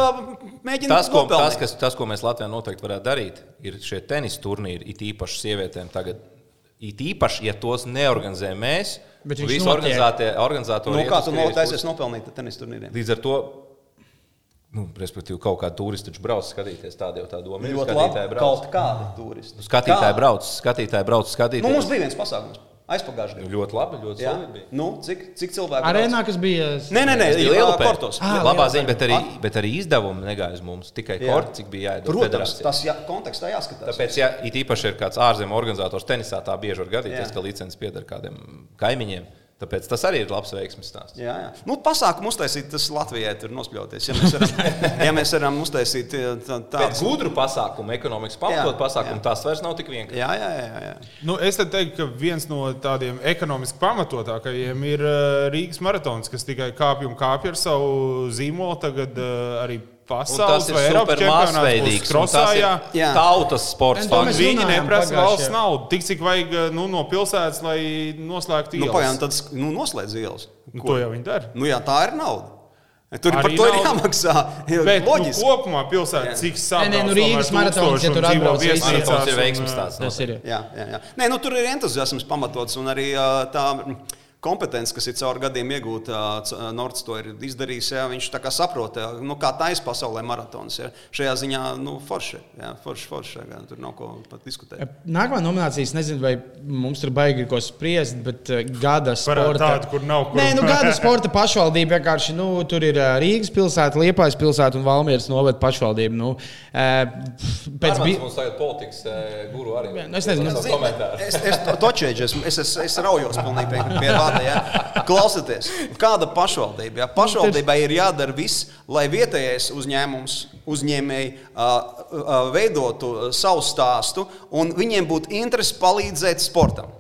mēģinot Tas ko, tas, kas, tas, ko mēs Latvijā noteikti varētu darīt, ir šie tenisa turnīri, it īpaši sievietēm tagad. It īpaši, ja tos neorganizē mēs, Bet visi organizatori. Nu, Krievijas notaisies nopelnīt tenis turnīriem? Līdz ar to, nu, respektīvi, kaut kādi turisti taču brauc skatīties. Tāda jau tā doma ir. Ļoti Skatītāji labi. Kaut kādi turisti. Skatītāji Kādi? brauc, skatītāji brauc, skatīties. Nu, mums bija viens pasākums aizpagājušajā gadā. ļoti labi, ļoti bija. Nu, cik, cik cilvēku? Arēnā, kas bija. Nē, nē, nē, Lielupē. kortos. Ah, Labā ziņa, bet arī, bet arī izdevumi negāja uz mums. Tikai korti, cik bija jāiedod. Protams, federācijai. tas jā, kontekstā jāskatās. Tāpēc, ja it īpaši ir kāds ārzemju organizators tenisā, tā bieži var gadīties, Jā. ka licences pieder kādiem kaimiņiem. Tāpēc tas arī ir labs veiksmīgs stāsts. Jā, jā. Nu, pasākumu uztaisīt, tas Latvijai tur nospļauties. Ja mēs varam, ja mēs varam uztaisīt eh, tā- tādu gudru pasākumu, ekonomikas pamatot Jā, pasākumu, jā. tas vairs nav tik vienkārši. Jā, jā, jā. jā. Nu, es tad teiktu, ka viens no tādiem ekonomiski pamatotākajiem ir ā, Rīgas maratons, kas tikai kāpj un kāpj ar savu zīmolu. Tagad ā, arī pasaules ir vai Eiropas čempionāts būs supermasveidīgs. un krosā. tas ir jā. Jā. Tautas sports. Un. Viņi neprasa valsts naudu, tik cik vajag ā, nu, no pilsētas, lai noslēgtu Nu, ielas. pagaidām, tad sk- nu, noslēdz ielas. Nu, to jau viņi dara. Nu, jā, tā ir nauda. Tur Arī par to ir jāmaksā. Jo Bet nu, Loģiski. kopumā pilsēta Jā. cik Nē, saprot. nē, nu, Rīgas maratons, ja tur atbrauc visi. Maratons ir veiksmīgs. Tas ir. Jā, jā, jā. Nē, nu, tur ir entuziasms pamatots un arī tā kompetence, kas ir caur gadiem iegūta. Nords to ir izdarījis. Jā, viņš tā kā saprot, jā, nu, kā taisa pasaulē maratons. Jā. Šajā ziņā nu, forši. Jā, forši, forši jā, tur nav ko pat diskutēt. Nākamā nominācija, es nezinu, vai mums tur baigi ir ko spriest, bet gada sporta. tādu, kur nav, kur- Nē, nu, gada sporta pašvaldība vienkārši nu, tur ir Rīgas pilsēta, Liepājas pilsēta un Valmieras novada pašvaldība. Nu, pēc Armands bija. mums tagad politikas eh, guru arī. Nu, es nezinu, Tas nu, komentārs. Es, es to- točēģu, es, es, es, es raujos pilnīgi pie, pie vārda. Ja. Klausieties, kāda pašvaldība? Ja? Pašvaldībai ir jādara viss, lai vietējais uzņēmums, uzņēmēji uh, uh, veidotu savu stāstu un viņiem būtu interesi palīdzēt sportam.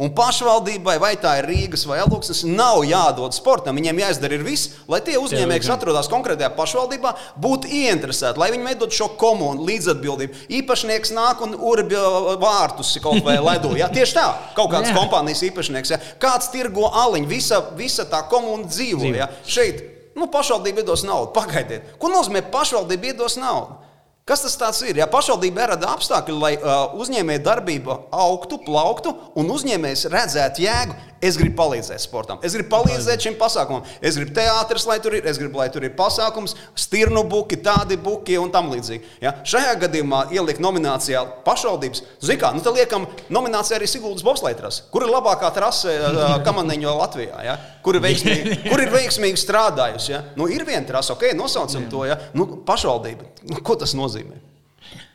Un pašvaldībai, vai tā ir Rīgas vai Elūks, nav jādod sportam. Viņiem jāizdara ir viss, lai tie uzņēmēji, kas atrodas konkrētajā pašvaldībā, būtu ieinteresēti, lai viņi veidot šo komunu līdzdalību. Īpašnieks nāk un urbja vārtus kaut vai ledo. Ja? Tieši tā, kaut kāds Jā. kompānijas īpašnieks. Ja? Kāds tirgo aliņu, visa, visa tā komuna. Dzīvo. Ja? Šeit nu, pašvaldība iedos naudu. Pagaidiet, ko nozīmē pašvaldība iedos naudu? Kas tas ir? Ja pašvaldība rada apstākļi, lai uh, uzņēmēja darbība augtu, plauktu, un uzņēmējs redzētu jēgu, es gribu palīdzēt sportam, es gribu palīdzēt šim pasākumam, es gribu teātris, lai tur ir, es gribu, lai tur ir pasākums, stirnu buki, tādi buki un tam līdzīgi. Ja? Šajā gadījumā ielikt nominācijā pašvaldības, zināmā kā, nu tad liekam nominācijā arī Siguldas Bobslaitras, kur ir labākā trase Kamaneņo Latvijā, ja? kur ir veiksmīgi, kur ir veiksmīgi strādājusi. Ja? Nu, ir viena trase, ok, nosaucam to, ja? nu, pašvaldība. Nu, ko tas nozīmē?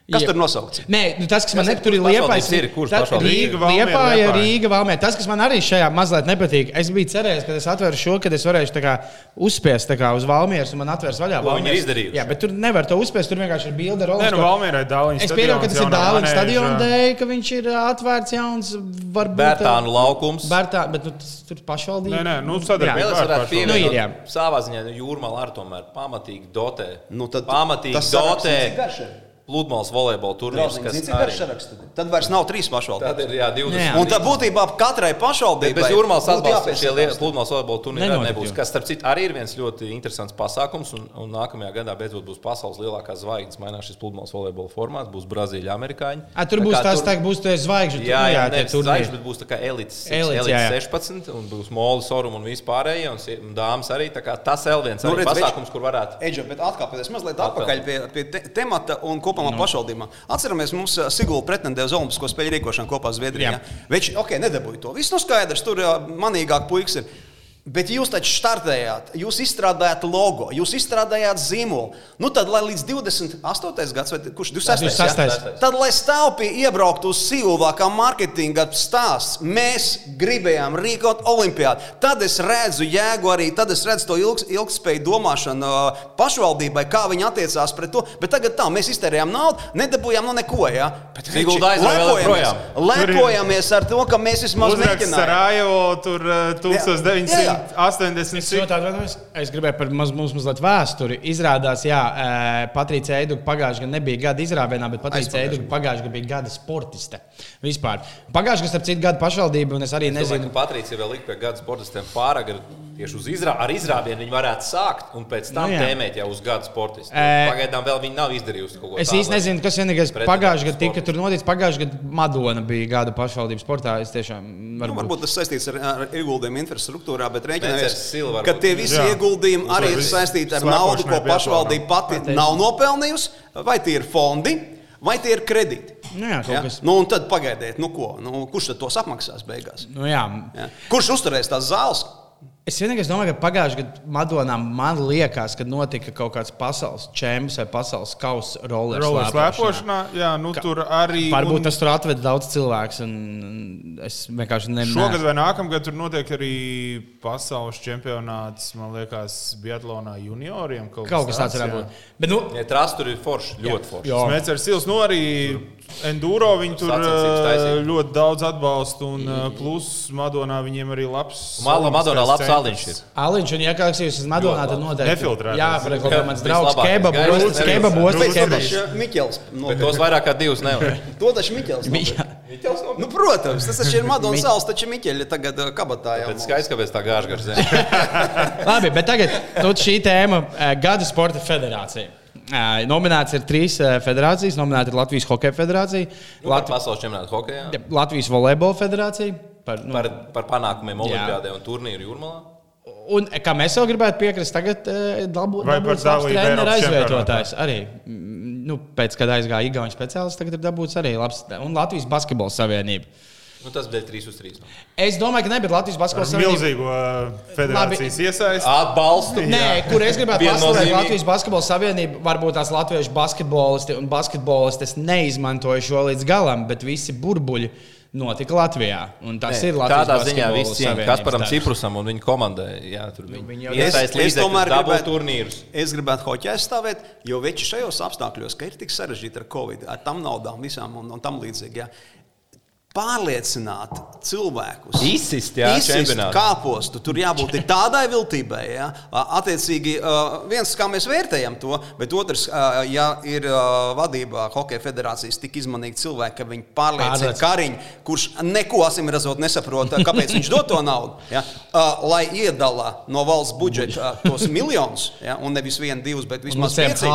Kas Jā. tur nosaukts? Nē, nu tas, kas man ir- nepatīk, ir kuras Liepājas. pašvaldības ir? Kuras Tā-? Rīga, Valmiera, Liepāja. Rīga, Valmiera. Tas, kas man arī šajā mazliet nepatīk, es biju cerējis, ka es atveru šo, kad es varēšu kā uzspiest kā uz Valmieras un man atvērs vaļā. Ko viņi ir izdarījuši? Jā, bet tur nevar to uzspiest, tur vienkārši ir bilde. Nē, nu, Valmierai Dāliņas Es pieļauju, ka tas ir manēža. stadiona dēļ, ka viņš ir atvērts jauns. Varbūt, Bērtānu laukums. Bērtā, bet nu, tas tur pašvaldība. Nē, nē, nu, Jā. sadarbība. Vēl es ar varētu pašvaldību. Nu, ir, jā. savā ziņā jūrmāla arī tomēr pamatīgi dotē. Nu, tad pamatīgi dotē ir ir? pludmales volejbola turnīrs, zini, cik garš arī. saraksts tad ir? Vairs nav trīs pašvaldības. Tad ir jā, 20. Jā. Un tā būtībā katrai Bet pašvaldībai bez jūrmālas atbalsta šie jāpiesaistās. pludmales volejbola turnīri nebūs. Kas, starp citu, arī ir viens ļoti interesants pasākums. Un, un nākamajā gadā beidzot būs pasaules lielākā zvaigznes. Mainās šis pludmales volejbola formāts, būs Brazīļa, Amerikāņi. A, tur Tā būs tas, tur- tā, būs tie zvaigžņu Jā, jā, tie nevis turnīri. zvaigžņi, bet būs tā kā elites, Elites, elites jā, jā. 16, un būs molis, sorum un vispārējie, un dāmas arī. Tā kā Tas vēl viens Nu, arī redz, pasākums, kur varētu. Eģe, bet atkāpieties mazliet Atpakaļ. pie, pie te, temata un kopumā no. pašvaldībām. Atceramies, mums ā, Sigula pretendēja uz Olimpisko spēļu rīkošanu kopā ar Zviedriju. Jā. Ja? Viņš, ok, nedabūja to. Viss nu skaidrs, tur ā, manīgāk puikas ir. Bet jūs taču startējāt, jūs izstrādājāt logo, jūs izstrādājāt zīmolu. Nu tad, lai līdz 28. gadsimtam, vai kurš 26. 26.. Ja? Tad, lai stāvpī iebrauktu uz Silvā kā mārketinga stāsts, mēs gribējām rīkot olimpiādu. Tad es redzu jēgu arī, tad es redzu to ilgs, ilgspēju domāšanu ā, pašvaldībai, kā viņi attiecās pret to. Bet tagad tā, mēs iztērējām naudu, nedabūjām no neko. Ja? Aizrauja vēl projām. Lepojamies ar to, ka mēs vismaz Uzraksts mēģinājām. Tur eh, Jā, jā. 1980. Es, atvainojos, es gribēju par maz, mums mazliet vēsturi. Izrādās, jā, Patricija Eiduka pagājušajā gadā nebija gada izrāvienā, bet Patricija Eiduka pagājušajā gadā bija gada sportiste. Vispār. Pagājušajā gadā, starp citu, gada pašvaldība, un es arī Nezinu, nezinu, ka Patricija vēl likt pie gada sportistiem pārāk tieši uz izrā, ar izrāvienu viņi varētu sākt un pēc tam Nu nu, jā. tēmēt jau uz gada sportistu. Ē, Pagaidām vēl viņi nav izdarījusi kaut ko Es tādu, īsti lai- nezinu, kas vienīgais pagājušajā gadā tika tur noticis. Pagājušajā gadā Madona bija gada pašvaldības sportā. Es tiešām Nu, varbūt. varbūt tas saistīts ar, ar ieguldījumu infrastruktūrā, bet Varbūt. ka tie visi Jā. ieguldījumi arī ir saistīti ar naudu, ko pašvaldība pati Pateicu. nav nopelnījusi, vai tie ir fondi, vai tie ir kredīti. Nu jā, kaut Ja? kas. Nu, un tad pagaidiet, nu ko, nu, kurš tad tos apmaksās beigās? Nu, jā, Ja? Kurš uzturēs tās zāles? Es vienīgais domāju, ka pagājušajā gadā Madonā man liekas, ka notika kaut kāds pasaules čempions vai pasaules kausa Roller slēpošanā. jā, nu Ka- tur arī. Varbūt un tas tur atveda daudz cilvēku, un es vienkārši nemanīju. Šogad vai nākamgad tur notiek arī pasaules čempionāts, man liekas, Biatlonā junioriem. Kaut kas tāds varētu būt. Bet, nu, Ja trāsts tur ir forši, ļoti forši. jā. Smēķis ar Sils, nu arī Enduro viņi tur taisīt. ļoti daudz atbalsta, un ā, plus Madonā viņiem arī labs. Mala Madonā labs aliņš ir. Aliņš un iekārsīs uz Madonā, tad noteikti. Nefiltrētais. Jā, par kaut kā mans draugs Vislabākais Kebab, gaiss, ostas, nevis- Kebab, ostas, Bet tos vairāk kā divus nevar. To taču nopirka. Jā. Nu, protams, tas taču ir Madonas salas, taču Miķeļa tagad uh, kabatā jau. Bet skaidrs, kāpēc tā gāž gar zemi. Labi, bet tagad šī tēma eh, - Gada sporta federācija. Nominēts ir trīs federācijas. Nominēta ir Latvijas Hokeja federācija, Latvijas Lat pasaules čempionāta hokeja. Latvijas volejbola federācija. Par, nu, Par, par panākumiem Olimpijādē un turnīru jūrmalā. Un, kā mēs jau gribētu piekrist, tagad dabūt Vai par labs treneru aizvietotājs. Arī nu, pēc, kad aizgāja Igaunijas speciālists, tagad ir dabūts arī labs. Un Latvijas basketbola savienība. Nu, tas bija 3 uz 3. Es domāju, ka nebija Latvijas basketbola savienība. milzīgu ā, federācijas iesaisti. Atbalstu. Nē, kur es gribētu Viennozīmīgi. Latvijas basketbola savienību, varbūt tās latviešu basketbolisti un basketbolisti neizmantoja šo līdz galam, bet visi burbuļi notika Latvijā. Un tas Nē, ir Latvijas Tādā ziņā savienības Kasparam darbs. Ciprusam un viņa komandai. Jā, tur bija viņi līdzekļus, tomēr dabūt gribētu- turnīrus. Es gribētu hoķi aizstāvēt, jo veči šajos apstākļos, ka ir tik sarežģīti ar covid, ar tam naudām visām un, un tam līdzīgi. Jā. Pārliecināt cilvēkus, Izsist, jā, izsist kāpostu. Tur jābūt tādai viltībai. Jā. A- Attiecīgi, viens, kā mēs vērtējam to, bet otrs, ja ir vadībā Hokeja federācijas tik izmanīgi cilvēki, ka viņi pārliecina Pārliec. Kariņu, kurš neko asim redzot nesaprot, kāpēc viņš dod to naudu, ja, lai iedala no valsts budžeta tos miljonus, ja, un nevis vienu, divus, bet vismaz pieci.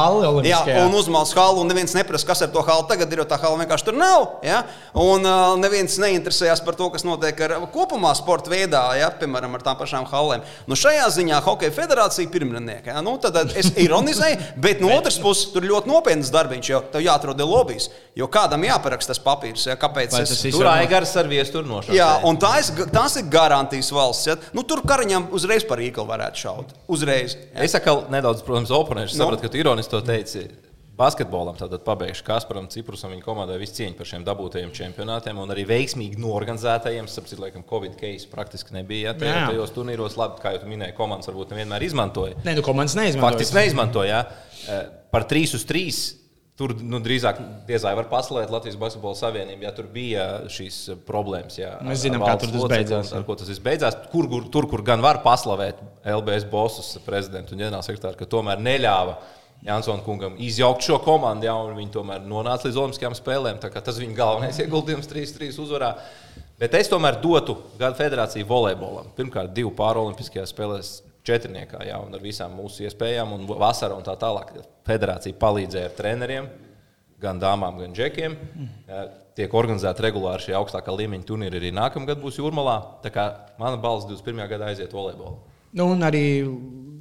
Jā, un uzmāca halu, un neviens neprasa, kas ar to halu tagad ir, jo tā hala vienkārši tur nav. Ja, un uh, neviens neinteresējās par to, kas notiek ar kopumā sporta veidā, ja, piemēram, ar tām pašām halēm. Nu, šajā ziņā Hokeja federācija ir pirmrunieka. Ja, nu, tad es ironizēju, bet no otras puses tur ļoti nopietnas darbiņš, jo tev jāatrod ir lobbyis, jo kādam jāparaksta tas papīrs, ja, kāpēc Vai es tas viss Tur var- aigars ar viesturu nošaukt. Jā, un tā ir, tās ir garantijas valsts. Ja? Nu, tur karaņam uzreiz par īklu varētu šaut. Uzreiz. Ja? Es atkal nedaudz, protams, oponēšu. Nu. Sapratu, ka tu ironiski to teici. Basketbolam tātad pabeigšu Kasparam Ciprusam viņa komandai visu cieņu par šiem dabūtajiem čempionātiem un arī veiksmīgi norganizētajiem. Sapratu, laikam, Covid case praktiski nebija. Ja, tajā, Jā. tajos turnīros, labi, kā jau minēji, komandas varbūt nevienmēr izmantoja. Nē, nu komandas neizmanto. Faktiski neizmantoja. Ja. Par 3 uz 3. Tur nu, drīzāk diezgan var paslēgt Latvijas Basketbola Savienību, ja tur bija šīs eh, problēmas. Jā, Mēs zinām, kā tur tas beidzās, Ar jā. ko tas viss beidzās. Kur, kur, tur, kur gan var paslavēt LBS bosus, prezidentu un ģenerālsekretāru, ka tomēr neļāva Jansona kungam izjaukt šo komandu, ja, un viņi tomēr nonāca līdz Olimpiskajām spēlēm. Tas viņa galvenais ieguldījums 3-3 uzvarā. Bet es tomēr dotu gada federāciju volejbolam. Pirmkārt, divu pārolimpiskajās spēlēs četrniekā, jā, un ar visām mūsu iespējām, un vasarā un tā tālāk. Federācija palīdzēja ar treneriem, gan dāmām, gan džekiem. Tiek organizēta regulāri šī augstākā līmeņa turnīri arī nākamgad būs jūrmalā. Tā kā mana balss 21. gadā aiziet volejbolā. Nu, un arī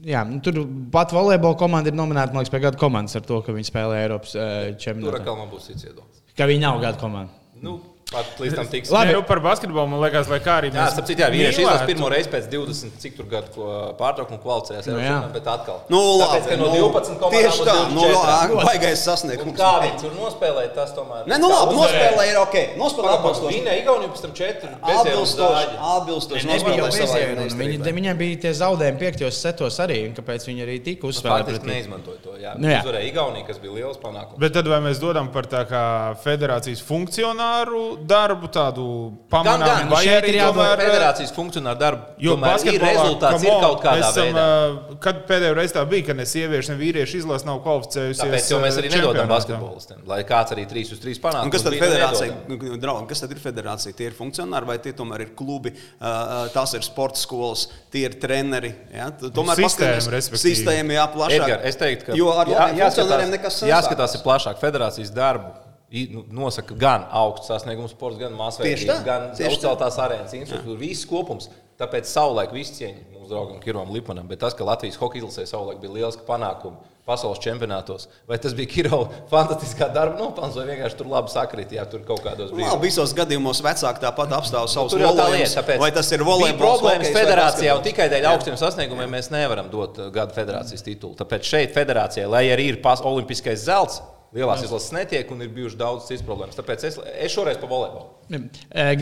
jā, nu, tur pat volejbola komanda ir nominēta liekas, pie gada komandas ar to, ka viņi spēlē Eiropas Tur čempionātā. atkal man būs cits viedoklis. Ka viņi nav gada komanda. Nu, Pat līdz tam tiks. Labi. Nu, par basketbolu man liekas, lai kā arī Jā, mēs starp citu, jā, vīrieši izlasa mīlētu. pirmo reizi pēc 20, cik tur gadu ko pārtraukumu kvalificējās. Nu, Nu, jā. bet atkal. Nu, Tāpēc, labi, ka no nu, 12 komandām Tieši tā, nu, 24. jā, baigais sasniegums. kā viņi tur nospēlēja, tas tomēr. Nē, nu labi, nospēlēja ir ok. Nospēlēja atbilstoši. Viņa Igaunija pēc tam 4. Atbilstoši, atbilstoši nospēlēja savai. Viņi, viņiem bija tie zaudējumi piektajos setos arī, un kāpēc viņi arī tika uzspēlēti. Faktiski neizmantoja to. Jā, Nu, jā. uzvarēja Igaunija, kas bija liels panākums. Bet tad vai mēs dodam par tā kā federācijas funkcionāru darbu, tādu pamanāmu, nu vai šeit arī ir jādomā tomēr, Federācijas funkcionāra darbu. Jo tomēr ir basketbolā, rezultāts ir kaut kādā esam, veidā. Kad pēdējo reizi tā bija, ka ne sieviešu, ne vīriešu izlase nav kvalificējusies. Tāpēc jau mēs arī nedodam basketbolistiem, lai kāds arī 3 uz 3 panāktu. Kas tad federācija, nu, draugi, kas tad ir federācija? Tie ir funkcionāri vai tie tomēr ir klubi, tās ir sporta skolas, tie ir treneri. Ja? Tomēr sistēma, paskatāmies- respektīvi. sistēma, jā, plašāk. Edgar, es teiktu, ka jo ar jā- jāskatās, jāskatās ir plašāk federācijas darbu. Nu, Nosaka gan augsts sasniegums, sports, gan masveidības, gan uzceltās arēnas infrastruktūra. Viss kopums. Tāpēc savulaik viss cieņa mūsu draugam Kirovam Lipanam. Bet tas, ka Latvijas hokeja izlasē savulaik bija liels panākums pasaules čempionātos, vai tas bija Kirova fantastiskā darba nopelns, vai vienkārši tur labi sakrit, ja tur kaut kādos Nu, brīžos. labi, visos gadījumos vecāki tāpat apstāv savus Tur jau tā Vai tas ir volejbols, problēmas federācijā, un basketbols. tikai dēļ augstiem sasniegumiem mēs nevaram dot uh, gada federācijas titulu. Tāpēc šeit federācijai, lai arī ir olimpiskais zelts, lielās izlases netiek un ir bijušas daudz citas problēmas. Tāpēc es, es šoreiz pa volejbolu.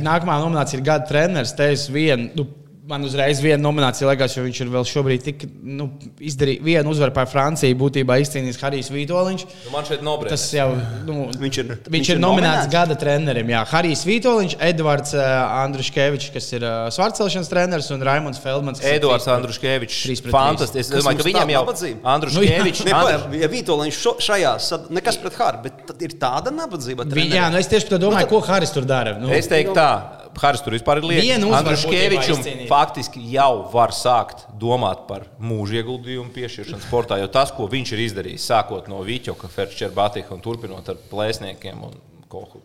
Nākamā nominācija ir gada treneris. Te es vienu, nu, man uzreiz viena nominācija liekas, jo viņš ir vēl šobrīd tik nu, izdarījis vienu uzvaru pār Franciju. Būtībā izcīnījis Harijs Vitoļņš. Nu, man šeit nobrēdz. Tas jau nu, Viņš ir- viņš viņš ir nominēts nominēts? gada trenerim. Jā, Harijs Vitoļņš, Edvards uh, Andruškevičs, kas ir uh, svarcelšanas treneris, un Raimons Feldmans. trīs- Andruškevičs. Fantastisks. Es Kas domāju, ka viņam jau nabadzība? Andruškevičs. Pa- ja Vitoļņš šajā nekas pret Hāru, bet tad ir tāda nabadzība. Vi, treneriem. jā, nu es tieši to domāju, ko Harijs tur dara. Nu, Es teiktu tā. Haris tur vispār ir lieta. Andruškevičam faktiski jau var sākt domāt par mūža ieguldījumu piešķiršanu sportā, jo tas, ko viņš ir izdarījis, sākot no Viķoka, Ferčerbatika un turpinot ar plēsniekiem un Kohu.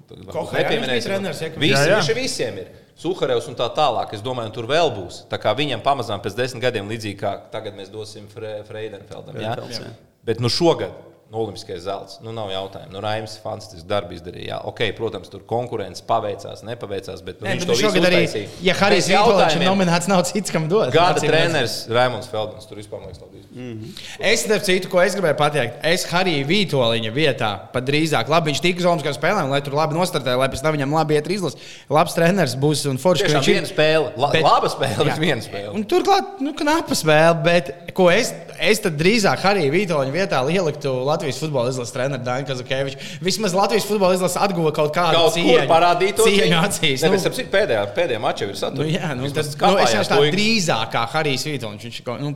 jā, viņš Jā, jā. visiem ir. Suharevs un tā tālāk. Es domāju, tur vēl būs. Tā kā viņam pamazām pēc desmit gadiem, līdzīgi kā tagad mēs dosim Fre Freidenfeldam. Ja? Freidenfelds, jā. Bet nu šogad nu, olimpiskais zelts. Nu, nav jautājumu. Nu, Raims fantastisku darbu izdarīja. Jā, ok, protams, tur konkurence paveicās, nepaveicās, bet nu, Nē, viņš bet to nu šogad arī, ja Harijs Bez Vitoļņš ir nominēts, nav cits, kam dot. Gada treneris Raimons Feldmans tur vispār liekas, nav bijis. Es starp citu, ko es gribēju pateikt, es Hariju Vitoļņa vietā pat drīzāk, labi, viņš tika uz Olimpiskajām spēlēm, lai tur labi nostartē, lai pēc tam viņam labi iet izlases. Labs treneris būs un foršs. ka Tiešām viņš ir- viena spēle. La, Bet- laba spēle, bet viena spēle. Un turklāt, nu, knapa spēle, bet ko es, es tad drīzāk Harija Vitoļņa vietā ieliktu Latvijas futbola izlases treneru Dāņu Kazakeviču. Vismaz Latvijas futbola izlase atguva kaut kādu Kaut cieņu, kur parādītos cieņu acīs. Ne, Nu, citu, pēdējā, pēdējā mačā ir satura. Nu, jā, nu, Vismaz nu, es jau tā drīzāk kā Harijs Vitoļņš. Viņš nu,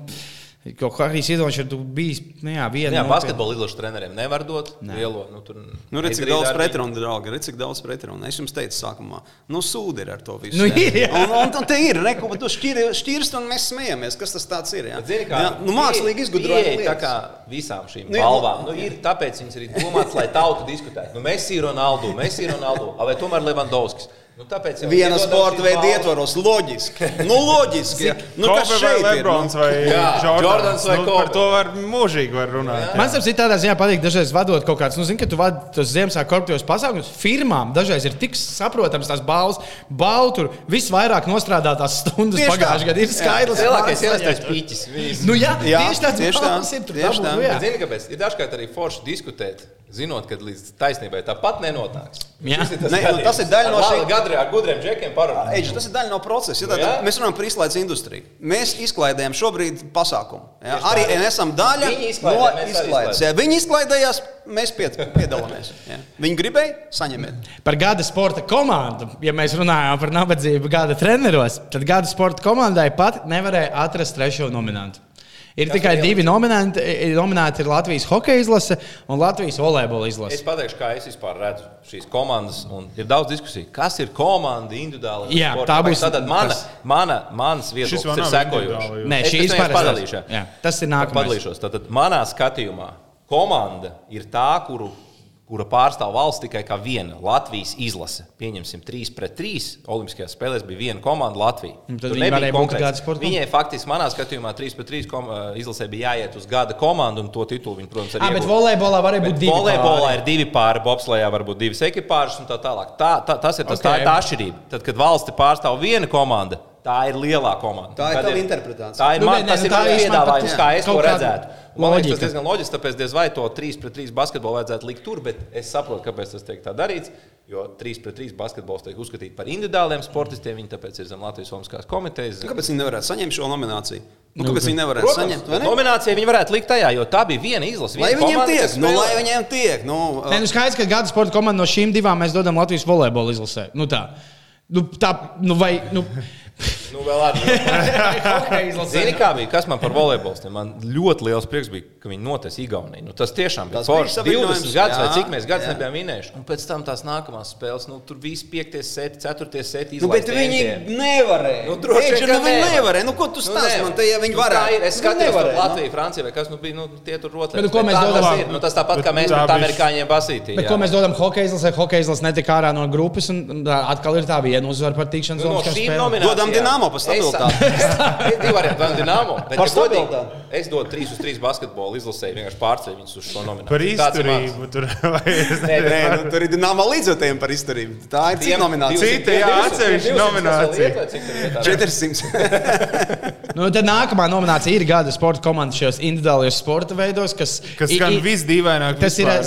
kaut kā Harijs Vitoļņš ir tu bijis, nu, jā, viena. Jā, basketbola izlases treneriem nevar dot lielo. Nu, tur Nu, redz, cik daudz pretrunu, draugi. Redz, cik daudz pretrunu. Es jums teicu, sākumā, nu, sūdi ir ar to visu. Nu, jā. jā. Un, un, un te ir, neko, bet tu šķiri- šķirst un mēs smejamies. Kas tas tāds ir? Jā, Bet zini, kā, jā nu, mākslīgi izgudrojot. Tā kā visām šīm Nu, balvām. nu, ir, tāpēc viņas ir domātas, lai tauta diskutētu. Nu, mēs ir Ronaldu, mēs ir Ronaldu, vai tomēr Levandovskis. Nu, tāpēc jau Viena sporta veida ietvaros, loģiski. Nu, loģiski. jā. Nu, kas Kobe vai šeit ir? Lebrons Nu? vai Jā, Jordans, Jordans vai nu, Kobe. Par to var mūžīgi var runāt. Man liekas, tādā ziņā patīk dažreiz vadot kaut kādas, nu, zini, ka tu vadi tos Ziemassvētku korporatīvos pasākumus. Firmām dažreiz ir tik saprotams tās balvas, balvu tur visvairāk nostrādātās stundas tā. pagājušajā gadā ir Jā. skaidrs. Lielākais kāds ielastais saņem. piķis. Viss. Nu, jā, Jā, tieši tāds tieši tā, balvas ir tur tieši tā. nu, jā. Bet Zini, kāpēc? Ir dažkārt arī forši diskutēt, zinot, ka līdz taisnībai tāpat nenonāks. Jā. Šis ir Ne, nu, tas ir daļa no šī- šī gada ar gudriem džekiem parunāt. Eģi, tas ir daļa no procesa. Ja, Nu, tad, mēs runājam par izklaides industriju. Mēs izklaidējam šobrīd pasākumu. Ja? Arī mēs esam daļa no izklaides. Ja viņi izklaidējās, mēs pied- piedalāmies. Ja? Viņi gribēja, saņemiet. Par gada sporta komandu, ja mēs runājam par nabadzību gada treneros, tad gada sporta komandai pat nevarēja atrast trešo nominantu. Ir tikai divi nominanti. ir Nominēti ir Latvijas hokeja izlase un Latvijas volejbola Es izlase. pateikšu, kā es vispār redzu šīs komandas. un Ir daudz diskusiju, kas ir komanda individuāli. Jā, tā būs- Tātad mana, mana, mans viedoklis ir sekojošs. Nē, Es šī ir padalīšu. Jā, tas ir nākamais. Padalīšos. Tātad manā skatījumā komanda ir tā, kuru kura pārstāv valsts tikai kā viena Latvijas izlase. Pieņemsim, 3 pret 3. Olimpiskajās spēlēs bija viena komanda Latvija. Un tad viņi nebija gada sporta Viņai faktiski, manā skatījumā, 3 pret 3 kom, uh, izlasē bija jāiet uz gada komandu, un to titulu viņi, protams, arī Ah, bet volejbolā varēja būt divi. Volejbolā ir divi pāri, bobslējā var būt divas ekipāžas un tā tālāk. Tā, tā, tas ir tas, Ok. okay. tā, tā atšķirība. Tad, kad valsti pārstāv viena komanda, tā ir lielā komanda. Tā ir tava interpretācija. Tā ir Nu, man, ne, tas nu, ir tā mans piedāvājums, pat- kā es to redzētu. Man liekas, tas loģika. diezgan loģiski, tāpēc diez vai to 3 pret 3 basketbolu vajadzētu likt tur, bet es saprotu, kāpēc tas tiek tā darīts. Jo 3 pret 3 basketbols tiek uzskatīts par individuāliem sportistiem. Viņi tāpēc ir zem Latvijas Olimpiskās komitejas. Nu, Kāpēc viņi nevarētu saņemt šo nomināciju? Nu, Nu, kāpēc viņi nevarētu Protams, saņemt? vai ne? nominācija viņi varētu likt tajā, jo tā bija viena izlase. Lai viena viņiem komanda, tiek, nu, lai viņiem tiek. Nu, Nē, nu skaidrs, ka gada sporta komanda no šīm divām mēs dodam Latvijas volejbola izlasē. Nu tā. Nu, tā, nu vai, nu, Nu, vēl ar Zini, kā bija? Kas man par volejbolu? Man ļoti liels prieks bija, ka viņi noteica Igauniju. Nu, tas tiešām bija Tas bija forši. 20 saviņojums, gadus vai cik mēs gadus jā. nebijām vinējuši. Un pēc tam tās nākamās spēles, nu, tur viss piektais seti, ceturtais seti. Nu, bet viņi nevarēja. Nu, droši vien, nu, viņi nevar. nevarēja. Nu, ko tu stāsti nevar. man te, ja viņi Nu, ir. Es Nu, nevarēja, nu. Latvija, Francija vai kas, nu bija, nu, tie tur rotaļas. Bet nu, ko mēs ir. Nu, tas tāpat kā mēs pret amerikāņiem basītī. bet, ko mēs dodam hokeja izlasē? Hokeja izlase netika ārā no grupas, un atkal ir tā viena uzvara par Nu, šīm spēlēm. nominācijām. Dodam Dinamo par stabilitāti. Ir divi varianti. Bet, Par stabilitāti. Es dodu 3 uz 3 basketbolu izlasēju, vienkārši pārceļu viņus uz šo nomināciju. Par ir izturību. Tur, vai es Nē, Nē, nu, tur ir dināmā līdzotiem par izturību. Tā ir cita nominācija. Cita, jā, atsevišķa nominācija. 400. Nu, tad nākamā nominācija ir gada sporta komanda šajos individuālajos sporta veidos, kas, Kas i- gan visdīvaināk. Tas ir, Tā,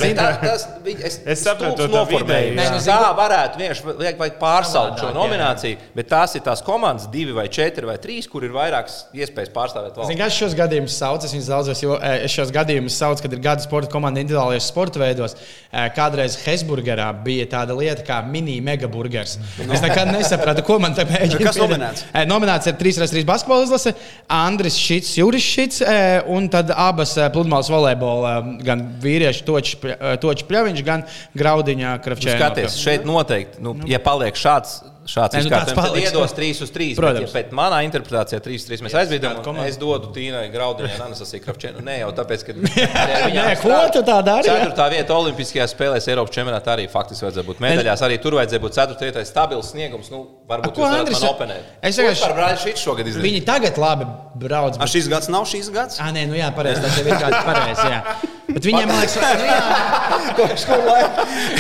viņi- es, Es stulbs to. Nē, nu, Kā varētu vienkārši vajag, vajag pārsaukt šo Savādāk, jā. nomināciju, bet tās ir tās komandas, divi vai četri vai trīs, kur ir vairākas iespējas pārstāvēt valsts. es šos gadījumus saucu? Es viņus daudzos, jo eh, es šos gadījumus saucu, kad ir gada sporta komanda individuālajos sporta veidos. Kādreiz Hesburgerā bija tāda lieta kā mini-megaburgers. Es nekad nesapratu, ko man te mēģina. Kas nominēts? Nominēts ir 3x3 basketbola izlase, Andris Šits, Juris Šits un tad abas pludmales volejbola, gan vīriešu točs Pļa- Točs Pļaviņš, gan Graudiņā Nu, Kravčēna. Skaties, šeit noteikti, nu, ja paliek šāds. Šāds Nē, nu, tāds paliks. iedos 3 uz 3. Protams. Bet, ja, bet manā interpretācijā 3 uz 3 mēs komanda? Es dodu Tīnai Graudiņai, Anastasijai Kravčēnu. Ne jau tāpēc, ka. Nē, ko tu tā dari? Ceturtā vieta Olimpiskajās spēlēs Eiropas čempionātā arī faktiski vajadzēja būt medaļās. Arī tur vajadzēja būt ceturtajai vietai stabils sniegums. Nu, varbūt A, ko Andris- man oponēt. Es vienkārši- par Brāļu Šītu šogad izdarīju. Viņi tagad labi brauc. A, šis gads nav šis gads? Ah, nē, nu jā, pareizi. Tas jau ir kāds pareizs. Bet viņiem, man liekas, nu, jā,